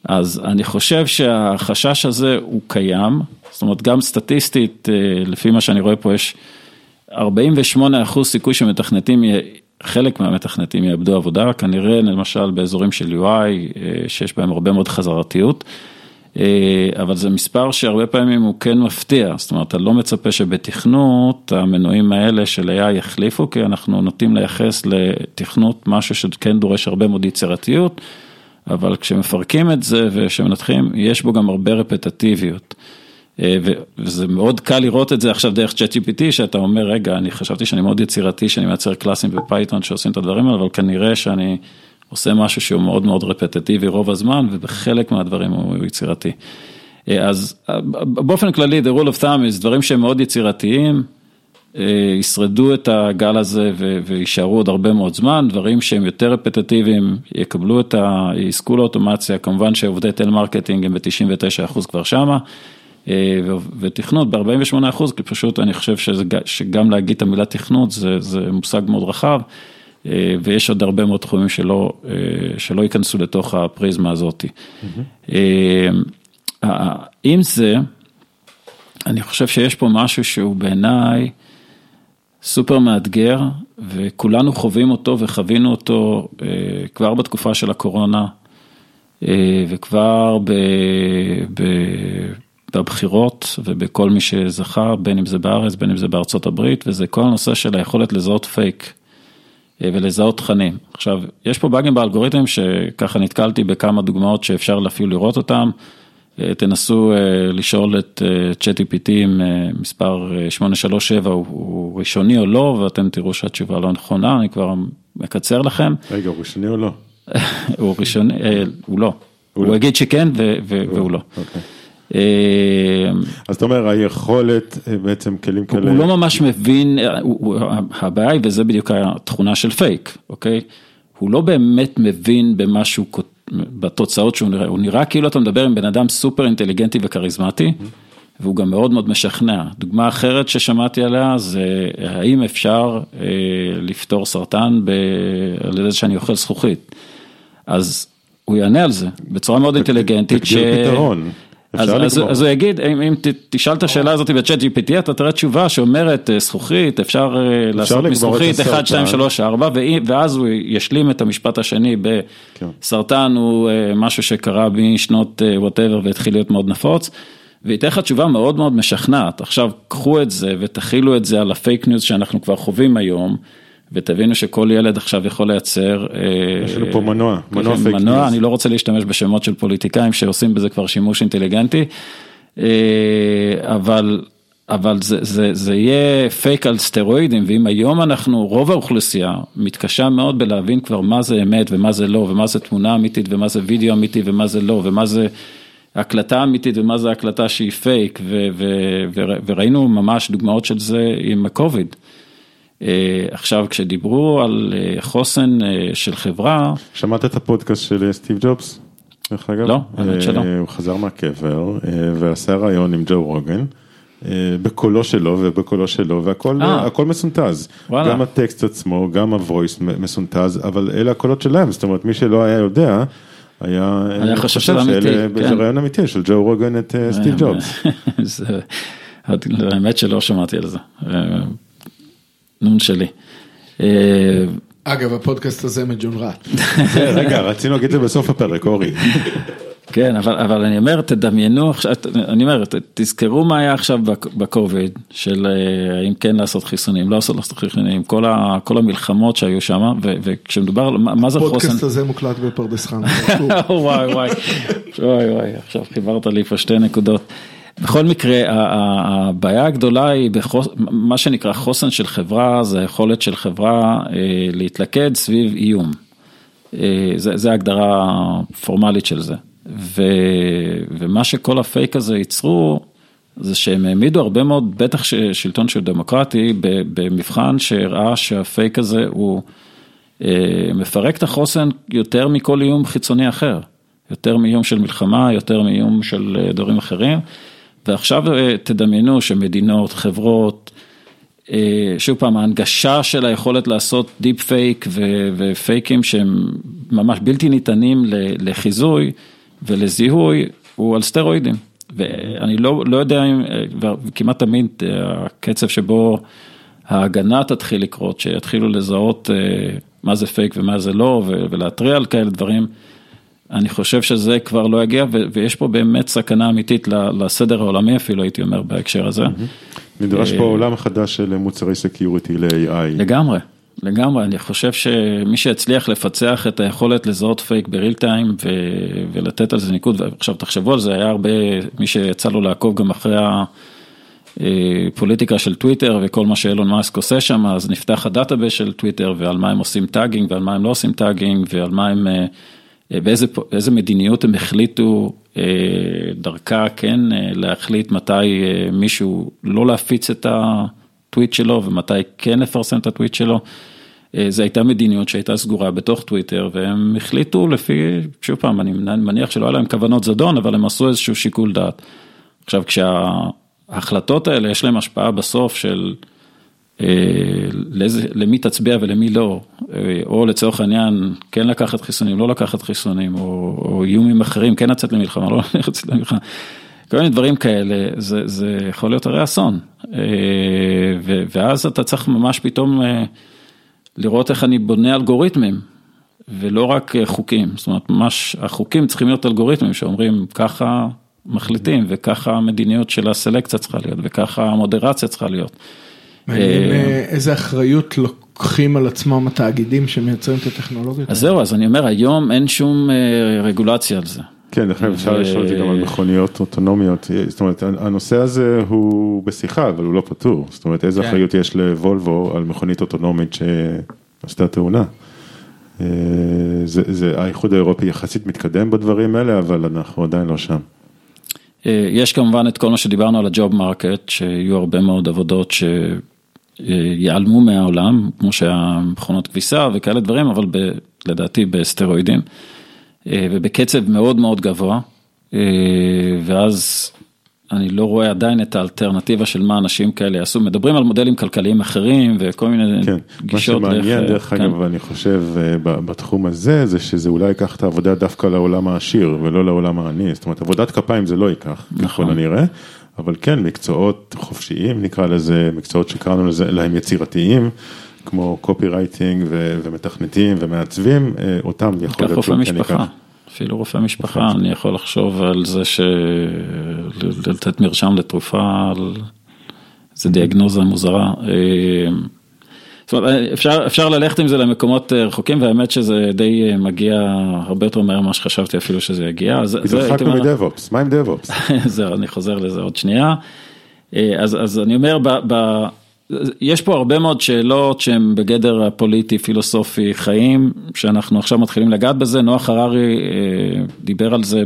אז אני חושב שהחשש הזה הוא קיים, זאת אומרת גם סטטיסטית, אה, לפי מה שאני רואה פה יש 48 אחוז סיכוי שמתכנתים חלק מהמתכנתים יאבדו עבודה, כנראה למשל באזורים של UI, אה, שיש בהם הרבה מאוד חזרתיות, אבל זה מספר שהרבה פעמים הוא כן מפתיע, זאת אומרת, אתה לא מצפה שבתכנות המנועים האלה של AI יחליפו, כי אנחנו נוטים לייחס לתכנות משהו שכן דורש הרבה מאוד יצירתיות, אבל כשמפרקים את זה ושמנתחים, יש בו גם הרבה רפטטיביות. אה, וזה מאוד קל לראות את זה עכשיו דרך ChatGPT, שאתה אומר, רגע, אני חשבתי שאני מאוד יצירתי, שאני מייצר קלאסים בפייתון שעושים את הדברים האלה, אבל כנראה שאני עושה משהו שהוא מאוד מאוד רפטטיבי רוב הזמן, ובחלק מהדברים הוא יצירתי. אה, אז אה, באופן כללי, the rule of thumb is דברים שהם מאוד יצירתיים, ישרדו את הגל הזה ויישארו עוד הרבה מאוד זמן, דברים שהם יותר רפטטיביים, יקבלו את ה... יזכו לאוטומציה, כמובן שעובדי טלמרקטינג הם ב-99% כבר שמה. אה, ותכנות ב-48 אחוז, כי פשוט אני חושב שזה, שגם להגיד את המילה תכנות זה, זה מושג מאוד רחב, אה, ויש עוד הרבה מאוד תחומים שלא, אה, שלא ייכנסו לתוך הפריזמה הזאת. Mm-hmm. עם זה, אני חושב שיש פה משהו שהוא בעיניי סופר מאתגר, וכולנו חווים אותו וחווינו אותו כבר בתקופה של הקורונה, וכבר ב... ב בבחירות ובכל מי שזכה, בין אם זה בארץ, בין אם זה בארצות הברית, וזה כל הנושא של היכולת לזהות פייק אה, ולזהות תכנים. עכשיו, יש פה באגים באלגוריתם שככה נתקלתי בכמה דוגמאות שאפשר אפילו לראות אותם. אה, תנסו אה, לשאול את ChatGPT אם מספר 837 הוא, הוא ראשוני או לא, ואתם תראו שהתשובה לא נכונה, אני כבר מקצר לכם. רגע, הוא ראשוני או לא? הוא ראשוני, הוא לא. הוא לא. יגיד שכן והוא לא. אוקיי. אה, אז אתה אומר, היכולת אה, בעצם כלים כאלה... הוא לא ממש מבין, אה, הבעיה היא, וזה בדיוק התכונה של פייק, אוקיי? הוא לא באמת מבין במה שהוא, בתוצאות שהוא נראה, הוא נראה כאילו אתה מדבר עם בן אדם סופר אינטליגנטי וכריזמטי, והוא גם מאוד מאוד משכנע. דוגמה אחרת ששמעתי עליה זה האם אפשר אה, לפתור סרטן ב... על ידי שאני אוכל זכוכית. אז הוא יענה על זה בצורה מאוד אינטליגנטית. תגדיר פתרון. אז, אז, אז הוא יגיד, אם, אם תשאל את השאלה הזאת ב ChatGPT, אתה תראה תשובה שאומרת אה, זכוכית, אפשר, אפשר לעשות מזכוכית 1, 2, 3, 4, ואז הוא ישלים את המשפט השני בסרטן, כן. הוא אה, משהו שקרה משנות whatever אה, והתחיל להיות מאוד נפוץ. וייתן לך תשובה מאוד מאוד משכנעת. עכשיו, קחו את זה ותחילו את זה על הפייק ניוז שאנחנו כבר חווים היום. ותבינו שכל ילד עכשיו יכול לייצר. אה, יש לנו פה מנוע, מנוע פייק ניוז. מנוע, אני לא רוצה להשתמש בשמות של פוליטיקאים שעושים בזה כבר שימוש אינטליגנטי, אה, אבל, אבל זה, זה, זה יהיה פייק על סטרואידים, ואם היום אנחנו, רוב האוכלוסייה מתקשה מאוד בלהבין כבר מה זה אמת ומה זה לא, ומה זה תמונה אמיתית ומה זה וידאו אמיתי ומה זה לא, ומה זה הקלטה אמיתית ומה זה הקלטה שהיא פייק, ו, ו, ו, וראינו ממש דוגמאות של זה עם הקוביד. אה, עכשיו כשדיברו על אה, חוסן אה, של חברה. שמעת את הפודקאסט של סטיב ג'ובס? דרך אגב? לא, האמת שלא. הוא חזר מהקבר ועשה ראיון עם ג'ו רוגן. בקולו שלו ובקולו שלו והכל מסונטז, וואלה. גם הטקסט עצמו, גם הוויס מסונטז, אבל אלה הקולות שלהם, זאת אומרת מי שלא היה יודע, היה חושב שזה אמיתי, כן. ראיון אמיתי של ג'ו רוגן את סטיב ג'ובס. האמת שלא שמעתי על זה. נון שלי. אה, אגב, הפודקאסט הזה מג'ונרט. רגע, רצינו להגיד את זה בסוף הפרק, אורי. כן, אבל, אבל אני אומר, תדמיינו עכשיו, אני אומר, תזכרו מה היה עכשיו בקוביד, של אה, האם כן לעשות חיסונים, לא לעשות חיסונים, כל, ה, כל המלחמות שהיו שם, וכשמדובר, מה זה חוסן? הפודקאסט הזה מוקלט בפרדס חנה. וואי וואי, וואי וואי, עכשיו חיברת לי פה שתי נקודות. בכל מקרה, הבעיה הגדולה היא בחוס... מה שנקרא חוסן של חברה, זה היכולת של חברה אה, להתלכד סביב איום. אה, זה, זה ההגדרה הפורמלית של זה. ו, ומה שכל הפייק הזה ייצרו, זה שהם העמידו הרבה מאוד, בטח שלטון שהוא דמוקרטי, במבחן שהראה שהפייק הזה הוא אה, מפרק את החוסן יותר מכל איום חיצוני אחר. יותר מאיום של מלחמה, יותר מאיום של דברים אחרים. ועכשיו אה, תדמיינו שמדינות, חברות, אה, שוב פעם, ההנגשה של היכולת לעשות דיפ פייק ופייקים שהם ממש בלתי ניתנים לחיזוי ולזיהוי, הוא על סטרואידים. ואני לא, לא יודע אם, כמעט תמיד הקצב שבו ההגנה תתחיל לקרות, שיתחילו לזהות מה זה פייק ומה זה לא, ולהתריע על כאלה דברים. אני חושב שזה כבר לא יגיע, ויש פה באמת סכנה אמיתית לסדר העולמי אפילו, הייתי אומר, בהקשר הזה. נדרש פה עולם חדש של מוצרי security ל-AI. לגמרי, לגמרי, אני חושב שמי שהצליח לפצח את היכולת לזהות פייק ב real time ולתת על זה ניקוד, ועכשיו תחשבו על זה, היה הרבה, מי שיצא לו לעקוב גם אחרי הפוליטיקה של טוויטר וכל מה שאילון מאסק עושה שם, אז נפתח ה database של טוויטר ועל מה הם עושים tagging ועל מה הם לא עושים tagging ועל מה הם... באיזה מדיניות הם החליטו דרכה, כן, להחליט מתי מישהו לא להפיץ את הטוויט שלו ומתי כן לפרסם את הטוויט שלו. זו הייתה מדיניות שהייתה סגורה בתוך טוויטר והם החליטו לפי, שוב פעם, אני מניח שלא היה להם כוונות זדון, אבל הם עשו איזשהו שיקול דעת. עכשיו, כשההחלטות האלה יש להם השפעה בסוף של למי תצביע ולמי לא, או לצורך העניין, כן לקחת חיסונים, לא לקחת חיסונים, או, איומים אחרים, כן לצאת למלחמה, לא לצאת למלחמה, כל מיני דברים כאלה, זה, זה יכול להיות הרי אסון. ואז אתה צריך ממש פתאום לראות איך אני בונה אלגוריתמים, ולא רק חוקים, זאת אומרת, ממש החוקים צריכים להיות אלגוריתמים שאומרים ככה מחליטים, וככה המדיניות של הסלקציה צריכה להיות, וככה המודרציה צריכה להיות. מעניין איזה אחריות לוקחים על עצמם התאגידים שמייצרים את הטכנולוגיות. אז זהו, אז אני אומר, היום אין שום רגולציה על זה. כן, לכן אפשר לשאול את זה גם על מכוניות אוטונומיות, זאת אומרת, הנושא הזה הוא בשיחה, אבל הוא לא פתור, זאת אומרת, איזה אחריות יש לוולבו על מכונית אוטונומית שעשתה תאונה. האיחוד האירופי יחסית מתקדם בדברים האלה, אבל אנחנו עדיין לא שם. יש כמובן את כל מה שדיברנו על ה job market, שיהיו הרבה מאוד עבודות שיעלמו מהעולם, כמו שהמכונות כביסה וכאלה דברים, אבל ב, לדעתי בסטרואידים, ובקצב מאוד מאוד גבוה, ואז אני לא רואה עדיין את האלטרנטיבה של מה אנשים כאלה יעשו, מדברים על מודלים כלכליים אחרים וכל מיני כן, גישות. מה שמעניין דרך אגב, כן. אני חושב בתחום הזה, זה שזה אולי ייקח את העבודה דווקא לעולם העשיר ולא לעולם העני, זאת אומרת עבודת כפיים זה לא ייקח, נכון. ככל הנראה, אבל כן מקצועות חופשיים נקרא לזה, מקצועות שקראנו לזה, להם יצירתיים. כמו קופירייטינג ומתכנתים ומעצבים, אותם יכול להיות שהוא כן ייקח. אפילו רופא משפחה, אני יכול לחשוב על זה שלתת מרשם לתרופה, על איזה דיאגנוזה מוזרה. זאת אומרת, אפשר, אפשר ללכת עם זה למקומות רחוקים, והאמת שזה די מגיע הרבה יותר מהר ממה שחשבתי אפילו שזה יגיע. התרחקנו מ DevOps, מה עם DevOps? זהו, אני חוזר לזה עוד שנייה. אז, אז אני אומר, ב, ב, יש פה הרבה מאוד שאלות שהן בגדר הפוליטי, פילוסופי, חיים, שאנחנו עכשיו מתחילים לגעת בזה, נוח הררי דיבר על זה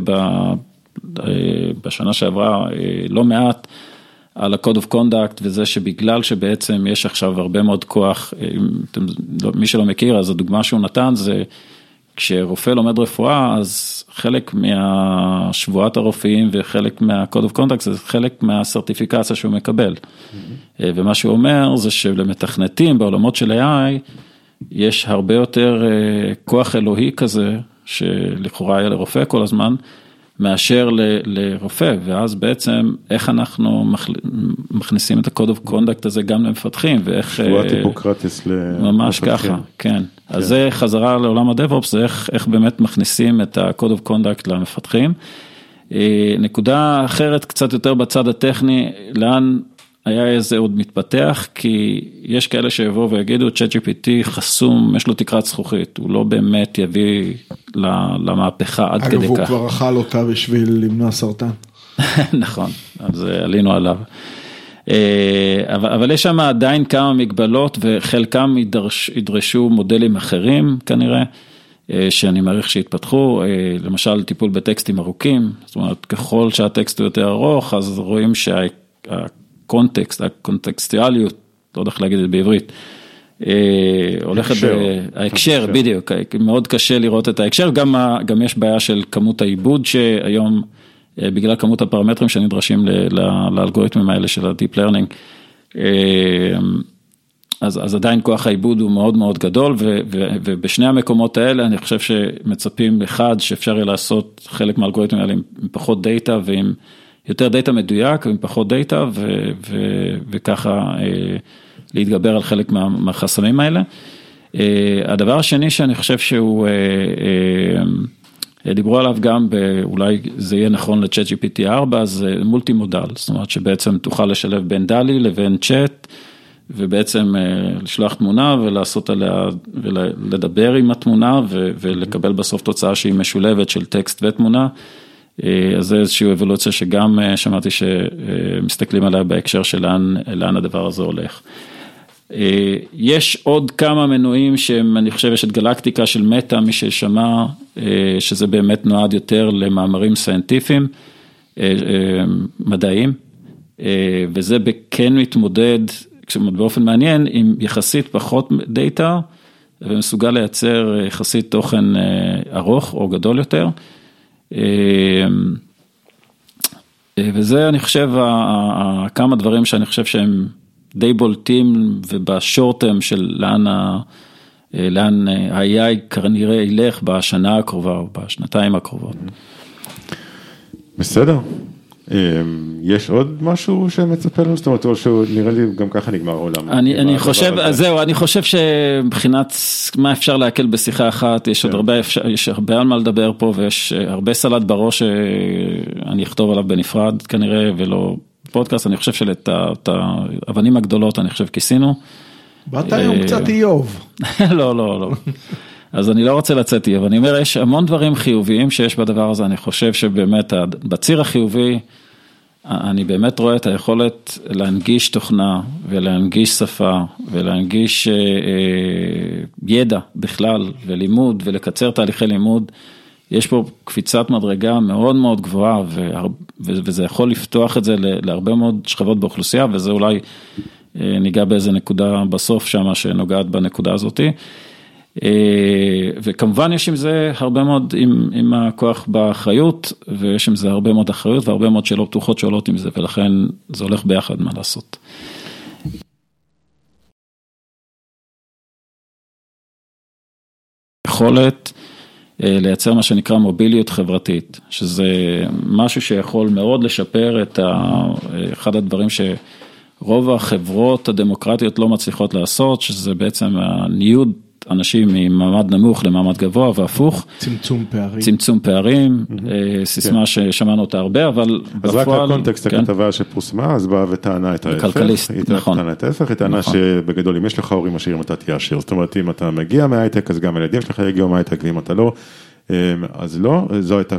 בשנה שעברה לא מעט, על ה-code of conduct וזה שבגלל שבעצם יש עכשיו הרבה מאוד כוח, מי שלא מכיר אז הדוגמה שהוא נתן זה כשרופא לומד רפואה אז חלק מהשבועת הרופאים וחלק מה-code of conduct זה חלק מהסרטיפיקציה שהוא מקבל. ומה שהוא אומר זה שלמתכנתים בעולמות של AI יש הרבה יותר כוח אלוהי כזה שלכאורה היה לרופא כל הזמן. מאשר לרופא, ואז בעצם איך אנחנו מכניסים את ה-code of conduct הזה גם למפתחים, ואיך... שבועת היפוקרטיס למפתחים. ממש ככה, כן. אז זה חזרה לעולם ה-DevOps, זה איך באמת מכניסים את ה-code of conduct למפתחים. נקודה אחרת, קצת יותר בצד הטכני, לאן היה איזה עוד מתפתח, כי יש כאלה שיבואו ויגידו, ChatGPT חסום, יש לו תקרת זכוכית, הוא לא באמת יביא למהפכה עד כדי כך. אגב, הוא כבר אכל אותה בשביל למנוע סרטן. נכון, אז עלינו עליו. אבל יש שם עדיין כמה מגבלות וחלקם ידרש, ידרשו מודלים אחרים כנראה, שאני מעריך שיתפתחו, למשל טיפול בטקסטים ארוכים, זאת אומרת ככל שהטקסט הוא יותר ארוך אז רואים שה... הקונטקסט, הקונטקסטיאליות, לא יודע איך להגיד את זה בעברית, הולכת, ההקשר, בדיוק, מאוד קשה לראות את ההקשר, גם יש בעיה של כמות העיבוד שהיום, בגלל כמות הפרמטרים שנדרשים לאלגוריתמים האלה של ה-Deep Learning, אז, אז עדיין כוח העיבוד הוא מאוד מאוד גדול, ו, ו, ובשני המקומות האלה אני חושב שמצפים אחד שאפשר יהיה לעשות חלק מהאלגוריתמים האלה עם פחות דאטה ועם יותר דאטה מדויק ועם פחות דאטה וככה להתגבר על חלק מהחסמים האלה. הדבר השני שאני חושב שהוא, דיברו עליו גם, אולי זה יהיה נכון ל-chat GPT 4, זה multi-modal, זאת אומרת שבעצם תוכל לשלב בין DALL-E לבין צ'אט. ובעצם לשלוח תמונה ולעשות עליה, ולדבר עם התמונה ולקבל בסוף תוצאה שהיא משולבת של טקסט ותמונה. אז זה איזושהי אבולוציה שגם שמעתי שמסתכלים עליה בהקשר של לאן, לאן הדבר הזה הולך. יש עוד כמה מנועים שאני חושב יש את גלקטיקה של מטא, מי ששמע, שזה באמת נועד יותר למאמרים סיינטיפיים, מדעיים, וזה כן מתמודד באופן מעניין עם יחסית פחות דאטה ומסוגל לייצר יחסית תוכן ארוך או גדול יותר. וזה אני חושב כמה דברים שאני חושב שהם די בולטים ובשורט-טרם של לאן ה-AI כנראה ילך בשנה הקרובה או בשנתיים הקרובות. בסדר. יש עוד משהו שמצפה לנו? זאת אומרת, או שנראה לי גם ככה נגמר העולם. אני חושב, זהו, אני חושב שמבחינת מה אפשר להקל בשיחה אחת, יש עוד הרבה, יש הרבה על מה לדבר פה ויש הרבה סלט בראש שאני אכתוב עליו בנפרד כנראה ולא פודקאסט, אני חושב שאת האבנים הגדולות אני חושב כיסינו. באת היום קצת איוב. לא, לא, לא. אז אני לא רוצה לצאת איוב, אני אומר, יש המון דברים חיוביים שיש בדבר הזה, אני חושב שבאמת בציר החיובי, אני באמת רואה את היכולת להנגיש תוכנה ולהנגיש שפה ולהנגיש ידע בכלל ולימוד ולקצר תהליכי לימוד. יש פה קפיצת מדרגה מאוד מאוד גבוהה וזה יכול לפתוח את זה להרבה מאוד שכבות באוכלוסייה וזה אולי ניגע באיזה נקודה בסוף שמה שנוגעת בנקודה הזאתי. וכמובן יש עם זה הרבה מאוד עם הכוח באחריות ויש עם זה הרבה מאוד אחריות והרבה מאוד שאלות פתוחות שעולות עם זה ולכן זה הולך ביחד מה לעשות. יכולת לייצר מה שנקרא מוביליות חברתית, שזה משהו שיכול מאוד לשפר את אחד הדברים שרוב החברות הדמוקרטיות לא מצליחות לעשות, שזה בעצם הניוד אנשים ממעמד נמוך למעמד גבוה והפוך. צמצום פערים. צמצום פערים, סיסמה ששמענו אותה הרבה, אבל בפועל. אז רק הקונטקסט הכתבה שפורסמה, אז באה וטענה את ההפך. כלכליסט, נכון. היא טענה את ההפך, היא טענה שבגדול אם יש לך הורים עשירים אתה תהיה עשיר, זאת אומרת אם אתה מגיע מהייטק אז גם הילדים שלך יגיעו מהייטק ואם אתה לא. אז לא, זו הייתה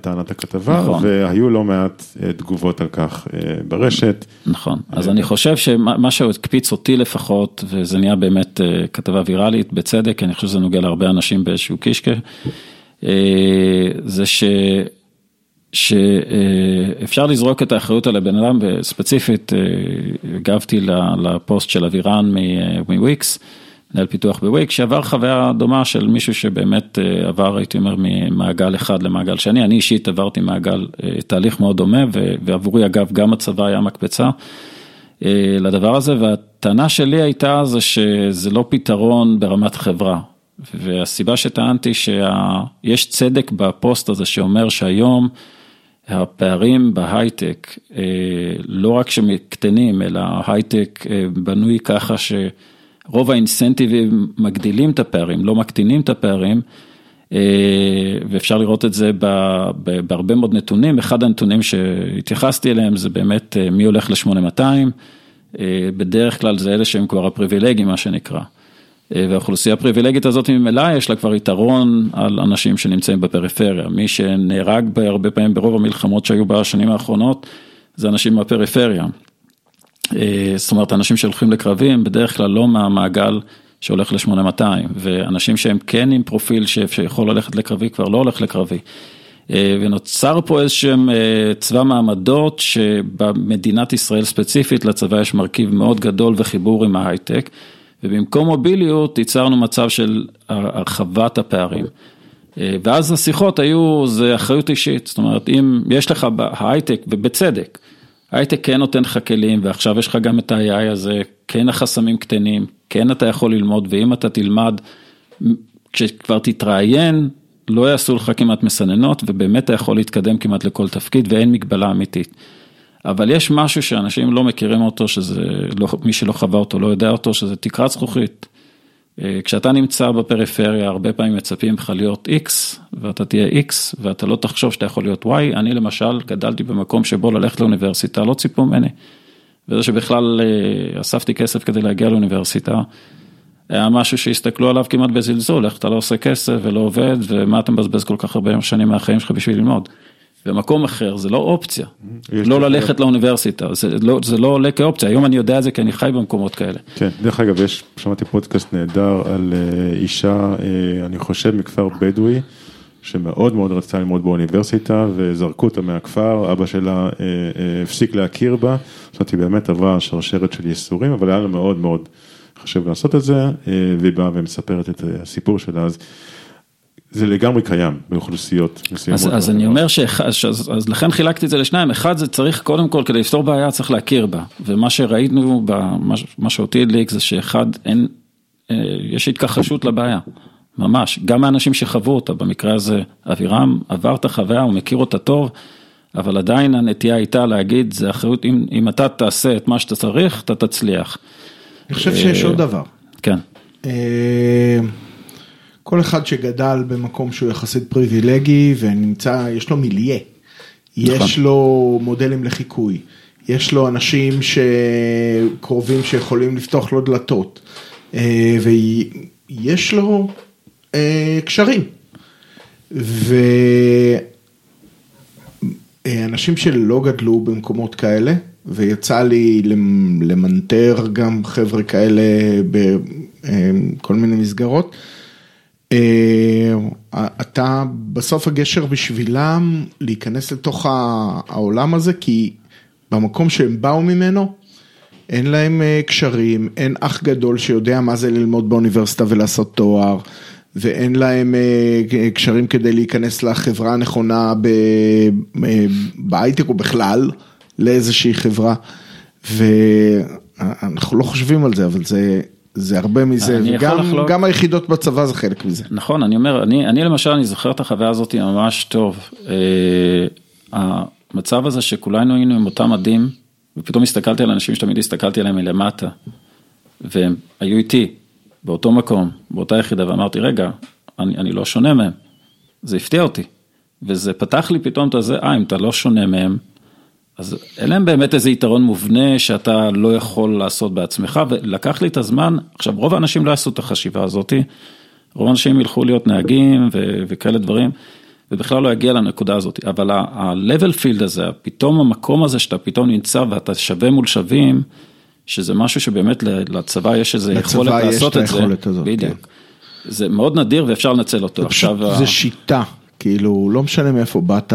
טענת הכתבה, נכון. והיו לא מעט תגובות על כך ברשת. נכון, אז אני חושב שמה שהקפיץ אותי לפחות, וזה נהיה באמת כתבה ויראלית בצדק, אני חושב שזה נוגע להרבה אנשים באיזשהו קישקע, זה ש... שאפשר לזרוק את האחריות על הבן אדם, וספציפית הגבתי לפוסט של אבירן מוויקס. מנהל פיתוח בוויק, שעבר חוויה דומה של מישהו שבאמת עבר, הייתי אומר, ממעגל אחד למעגל שני, אני אישית עברתי מעגל, תהליך מאוד דומה, ועבורי אגב גם הצבא היה מקפצה לדבר הזה, והטענה שלי הייתה זה שזה לא פתרון ברמת חברה, והסיבה שטענתי שיש צדק בפוסט הזה שאומר שהיום הפערים בהייטק, לא רק שמקטנים, אלא ההייטק בנוי ככה ש... רוב האינסנטיבים מגדילים את הפערים, לא מקטינים את הפערים, ואפשר לראות את זה בהרבה מאוד נתונים, אחד הנתונים שהתייחסתי אליהם זה באמת מי הולך ל-8200, בדרך כלל זה אלה שהם כבר הפריבילגיים מה שנקרא, והאוכלוסייה הפריבילגית הזאת ממילא יש לה כבר יתרון על אנשים שנמצאים בפריפריה, מי שנהרג בהרבה פעמים ברוב המלחמות שהיו בשנים האחרונות, זה אנשים מהפריפריה. זאת אומרת, אנשים שהולכים לקרבים, בדרך כלל לא מהמעגל שהולך ל-8200, ואנשים שהם כן עם פרופיל שיכול ללכת לקרבי, כבר לא הולך לקרבי. ונוצר פה איזשהם צבא מעמדות, שבמדינת ישראל ספציפית, לצבא יש מרכיב מאוד גדול וחיבור עם ההייטק, ובמקום מוביליות, ייצרנו מצב של הרחבת הפערים. ואז השיחות היו, זה אחריות אישית, זאת אומרת, אם יש לך בהייטק, ובצדק, הייטק כן נותן לך כלים ועכשיו יש לך גם את ה-AI הזה, כן החסמים קטנים, כן אתה יכול ללמוד ואם אתה תלמד, כשכבר תתראיין, לא יעשו לך כמעט מסננות ובאמת אתה יכול להתקדם כמעט לכל תפקיד ואין מגבלה אמיתית. אבל יש משהו שאנשים לא מכירים אותו, שזה, לא, מי שלא חווה אותו לא יודע אותו, שזה תקרת זכוכית. אה, כשאתה נמצא בפריפריה, הרבה פעמים מצפים לך להיות X, ואתה תהיה X, ואתה לא תחשוב שאתה יכול להיות Y. אני למשל גדלתי במקום שבו ללכת לאוניברסיטה, לא ציפו ממני. וזה שבכלל אה, אספתי כסף כדי להגיע לאוניברסיטה, היה משהו שהסתכלו עליו כמעט בזלזול, איך אתה לא עושה כסף ולא עובד, ומה אתה מבזבז כל כך הרבה שנים מהחיים שלך בשביל ללמוד. במקום אחר זה לא אופציה, לא ללכת לאוניברסיטה, זה לא, זה לא עולה כאופציה, היום אני יודע את זה כי אני חי במקומות כאלה. כן, דרך אגב, יש, שמעתי פודקאסט נהדר על אה, אישה, אה, אני חושב מכפר בדואי, שמאוד מאוד רצתה ללמוד באוניברסיטה וזרקו אותה מהכפר, אבא שלה אה, הפסיק להכיר בה, זאת אומרת, היא באמת עברה שרשרת של ייסורים, אבל היה לה מאוד מאוד חשוב לעשות את זה, והיא באה ומספרת את הסיפור שלה, אז זה לגמרי קיים באוכלוסיות מסוימות. אז, אז אני אומר שאז אז לכן חילקתי את זה לשניים, אחד זה צריך קודם כל כדי לפתור בעיה צריך להכיר בה, ומה שראינו, במה, מה שאותי הדליק זה שאחד, אין, אה, יש התכחשות לבעיה, ממש, גם האנשים שחוו אותה, במקרה הזה אבירם עבר את החוויה, הוא מכיר אותה טוב, אבל עדיין הנטייה הייתה להגיד, זה אחריות, אם, אם אתה תעשה את מה שאתה צריך, אתה תצליח. אני חושב שיש עוד דבר. כן. אה, כל אחד שגדל במקום שהוא יחסית פריבילגי ונמצא, יש לו מיליה, יש נכון. לו מודלים לחיקוי, יש לו אנשים שקרובים שיכולים לפתוח לו דלתות, אה, ויש לו אה, קשרים. ואנשים שלא גדלו במקומות כאלה, ויצא לי למנטר גם חבר'ה כאלה בכל מיני מסגרות. אה, אתה בסוף הגשר בשבילם להיכנס לתוך העולם הזה, כי במקום שהם באו ממנו, אין להם אה, קשרים, אין אח גדול שיודע מה זה ללמוד באוניברסיטה ולעשות תואר, ואין להם אה, קשרים כדי להיכנס לחברה הנכונה בהייטק או בכלל לאיזושהי חברה. ואנחנו לא חושבים על זה, אבל זה, זה הרבה מזה, וגם לחלוק... גם היחידות בצבא זה חלק מזה. נכון, אני אומר, אני, אני למשל, אני זוכר את החוויה הזאת ממש טוב. אה, המצב הזה שכולנו היינו עם אותם מדים, ופתאום הסתכלתי על אנשים שתמיד הסתכלתי עליהם מלמטה, והם היו איתי, באותו מקום, באותה יחידה, ואמרתי, רגע, אני, אני לא שונה מהם. זה הפתיע אותי. וזה פתח לי פתאום את הזה, אה, אם אתה לא שונה מהם, אז אין להם באמת איזה יתרון מובנה שאתה לא יכול לעשות בעצמך, ולקח לי את הזמן, עכשיו רוב האנשים לא יעשו את החשיבה הזאתי, רוב האנשים ילכו להיות נהגים ו- וכאלה דברים, ובכלל לא יגיע לנקודה הזאת, אבל ה-level field הזה, פתאום המקום הזה שאתה פתאום נמצא ואתה שווה מול שווים, שזה משהו שבאמת לצבא יש איזה יכולת לעשות את זה, לצבא יש את היכולת הזאת, בדיוק. כן. זה מאוד נדיר ואפשר לנצל אותו. עכשיו, זה שיטה, כאילו לא משנה מאיפה באת.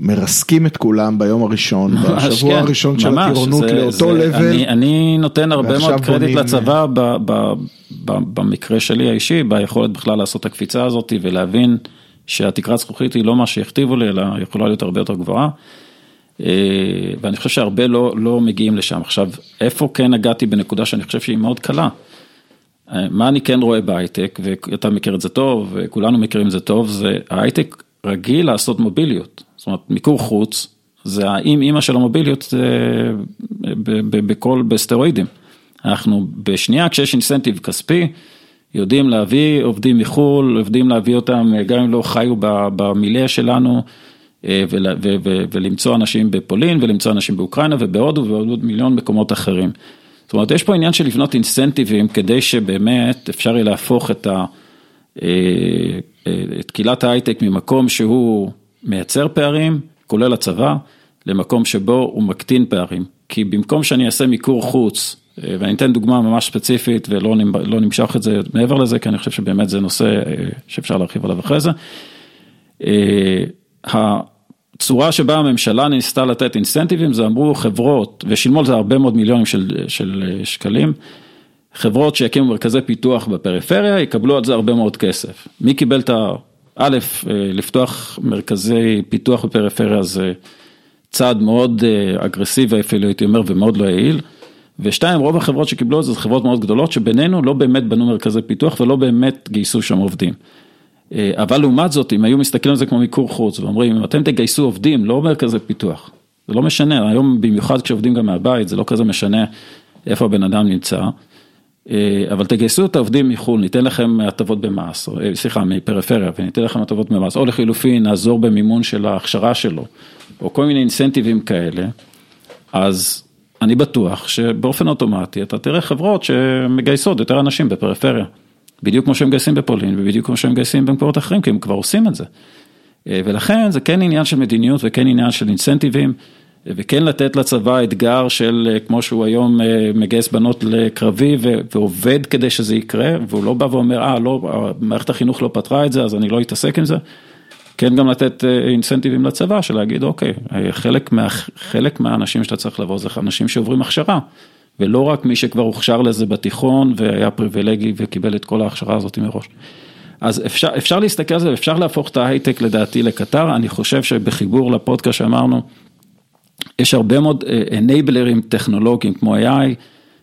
מרסקים את כולם ביום הראשון, בשבוע כן, הראשון של הטירונות לאותו לבל. אני, אני נותן הרבה מאוד קרדיט לצבא ב, ב, ב, במקרה שלי האישי, ביכולת בכלל לעשות את הקפיצה הזאת ולהבין שהתקרת זכוכית היא לא מה שהכתיבו לי, אלא יכולה להיות הרבה יותר גבוהה. אה, ואני חושב שהרבה לא, לא מגיעים לשם. עכשיו, איפה כן הגעתי בנקודה שאני חושב שהיא מאוד קלה? אה, מה אני כן רואה בהייטק, ואתה מכיר את זה טוב, וכולנו מכירים את זה טוב, זה ההייטק רגיל לעשות מוביליות. זאת אומרת, מיקור חוץ, זה האם אימא של המוביליות זה בכל, בסטרואידים. אנחנו בשנייה כשיש אינסנטיב כספי, יודעים להביא עובדים מחו"ל, יודעים להביא אותם, גם אם לא חיו במיליה שלנו, אה, ולמצוא אנשים בפולין, ולמצוא אנשים באוקראינה ובהודו ובעוד מיליון מקומות אחרים. זאת אומרת, יש פה עניין של לבנות אינסנטיבים כדי שבאמת אפשר יהיה להפוך את, ה, אה, אה, את קהילת ההייטק ממקום שהוא מייצר פערים, כולל הצבא, למקום שבו הוא מקטין פערים. כי במקום שאני אעשה מיקור חוץ, אה, ואני אתן דוגמה ממש ספציפית ולא לא נמשך את זה מעבר לזה, כי אני חושב שבאמת זה נושא אה, שאפשר להרחיב עליו אחרי זה. אה, הצורה שבה הממשלה ניסתה לתת אינסנטיבים, זה אמרו חברות, ושילמו על זה הרבה מאוד מיליונים של, של שקלים, חברות שיקימו מרכזי פיתוח בפריפריה, יקבלו על זה הרבה מאוד כסף. מי קיבל את ה... א', אה, לפתוח מרכזי פיתוח בפריפריה זה צעד מאוד אה, אגרסיבי אפילו הייתי אומר ומאוד לא יעיל. ושתיים, רוב החברות שקיבלו את זה, זה חברות מאוד גדולות שבינינו לא באמת בנו מרכזי פיתוח ולא באמת גייסו שם עובדים. אה, אבל לעומת זאת, אם היו מסתכלים על זה כמו מיקור חוץ ואומרים, אם אתם תגייסו עובדים, לא מרכזי פיתוח, זה לא משנה, היום במיוחד כשעובדים גם מהבית, זה לא כזה משנה איפה הבן אדם נמצא. אה, אבל תגייסו את העובדים מחו"ל, ניתן לכם הטבות במס, אה, סליחה, מפריפריה, וניתן לכם הטבות במס, או לחילופין, נעזור במימון של ההכשרה שלו, או כל מיני אינסנטיבים כאלה, אז אני בטוח שבאופן אוטומטי אתה תראה חברות שמגייסות יותר אנשים בפריפריה. בדיוק כמו שהם מגייסים בפולין, ובדיוק כמו שהם מגייסים במקומות אחרים, כי הם כבר עושים את זה. אה, ולכן זה כן עניין של מדיניות וכן עניין של אינסנטיבים. וכן לתת לצבא אתגר של אה, כמו שהוא היום אה, מגייס בנות לקרבי ועובד כדי שזה יקרה, והוא לא בא ואומר, אה, לא, מערכת החינוך לא פתרה את זה, אז אני לא אתעסק עם זה. כן גם לתת אינסנטיבים לצבא של להגיד, אוקיי, חלק, מה, חלק מהאנשים שאתה צריך לבוא זה אנשים שעוברים הכשרה, ולא רק מי שכבר הוכשר לזה בתיכון והיה פריבילגי וקיבל את כל ההכשרה הזאת מראש. אז אפשר, אפשר להסתכל על זה, אפשר להפוך את ההייטק לדעתי לקטר, אני חושב שבחיבור לפודקאסט שאמרנו, יש הרבה מאוד אנייבלרים אה, טכנולוגיים כמו AI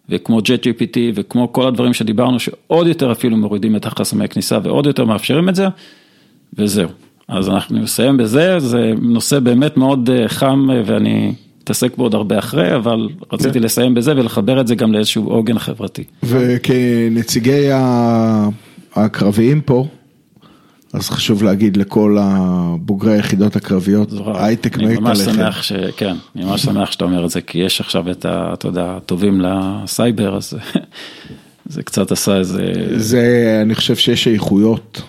וכמו JetGPT וכמו כל הדברים שדיברנו שעוד יותר אפילו מורידים את החסמי כניסה ועוד יותר מאפשרים את זה וזהו. אז אנחנו נסיים בזה, זה נושא באמת מאוד אה, חם אה, ואני אתעסק בו עוד הרבה אחרי, אבל רציתי כן. לסיים בזה ולחבר את זה גם לאיזשהו עוגן חברתי. וכנציגי הקרביים פה, אז חשוב להגיד לכל הבוגרי היחידות הקרביות, הייטק מת עליכם. אני ממש שמח ש... כן, אני ממש שמח שאתה אומר את זה, כי יש עכשיו את ה... אתה יודע, הטובים לסייבר, אז זה קצת עשה איזה... זה, אני חושב שיש איכויות.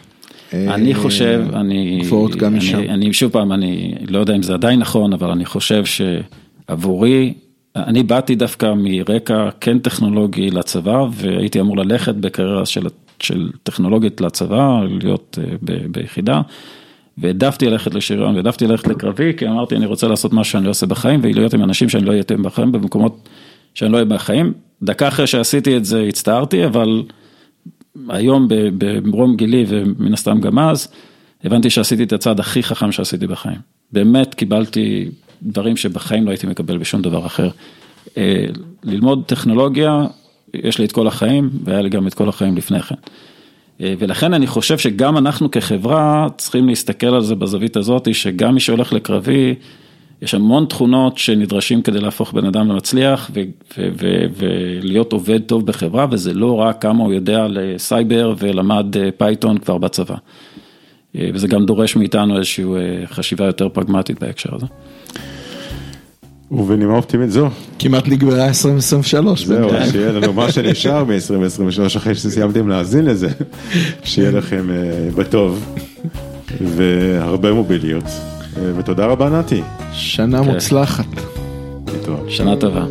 אני חושב, אני... גבוהות גם משם. אני שוב פעם, אני לא יודע אם זה עדיין נכון, אבל אני חושב שעבורי, אני באתי דווקא מרקע כן טכנולוגי לצבא, והייתי אמור ללכת בקריירה של של טכנולוגית לצבא, להיות אה, ביחידה. והעדפתי ללכת לשריון, והעדפתי ללכת לקרבי, כי אמרתי, אני רוצה לעשות מה שאני לא עושה בחיים, ולהיות עם אנשים שאני לא אהיה בחיים, במקומות שאני לא אהיה בחיים. דקה אחרי שעשיתי את זה הצטערתי, אבל היום במרום גילי, ומן הסתם גם אז, הבנתי שעשיתי את הצעד הכי חכם שעשיתי בחיים. באמת קיבלתי דברים שבחיים לא הייתי מקבל בשום דבר אחר. אה, ללמוד טכנולוגיה יש לי את כל החיים, והיה לי גם את כל החיים לפני כן. אה, ולכן אני חושב שגם אנחנו כחברה צריכים להסתכל על זה בזווית הזאת, שגם מי שהולך לקרבי, יש המון תכונות שנדרשים כדי להפוך בן אדם למצליח ולהיות עובד טוב בחברה, וזה לא רק כמה הוא יודע לסייבר ולמד אה, פייתון כבר בצבא. אה, וזה גם דורש מאיתנו איזושהי חשיבה יותר פרגמטית בהקשר הזה. ובנימה אופטימית זו. כמעט נגמרה 2023. זהו, שיהיה לנו מה שנשאר מ-2023 אחרי שסיימתם להאזין לזה, שיהיה לכם uh, בטוב והרבה מוביליות. Uh, ותודה רבה נתי. שנה כן. מוצלחת. שנה טובה.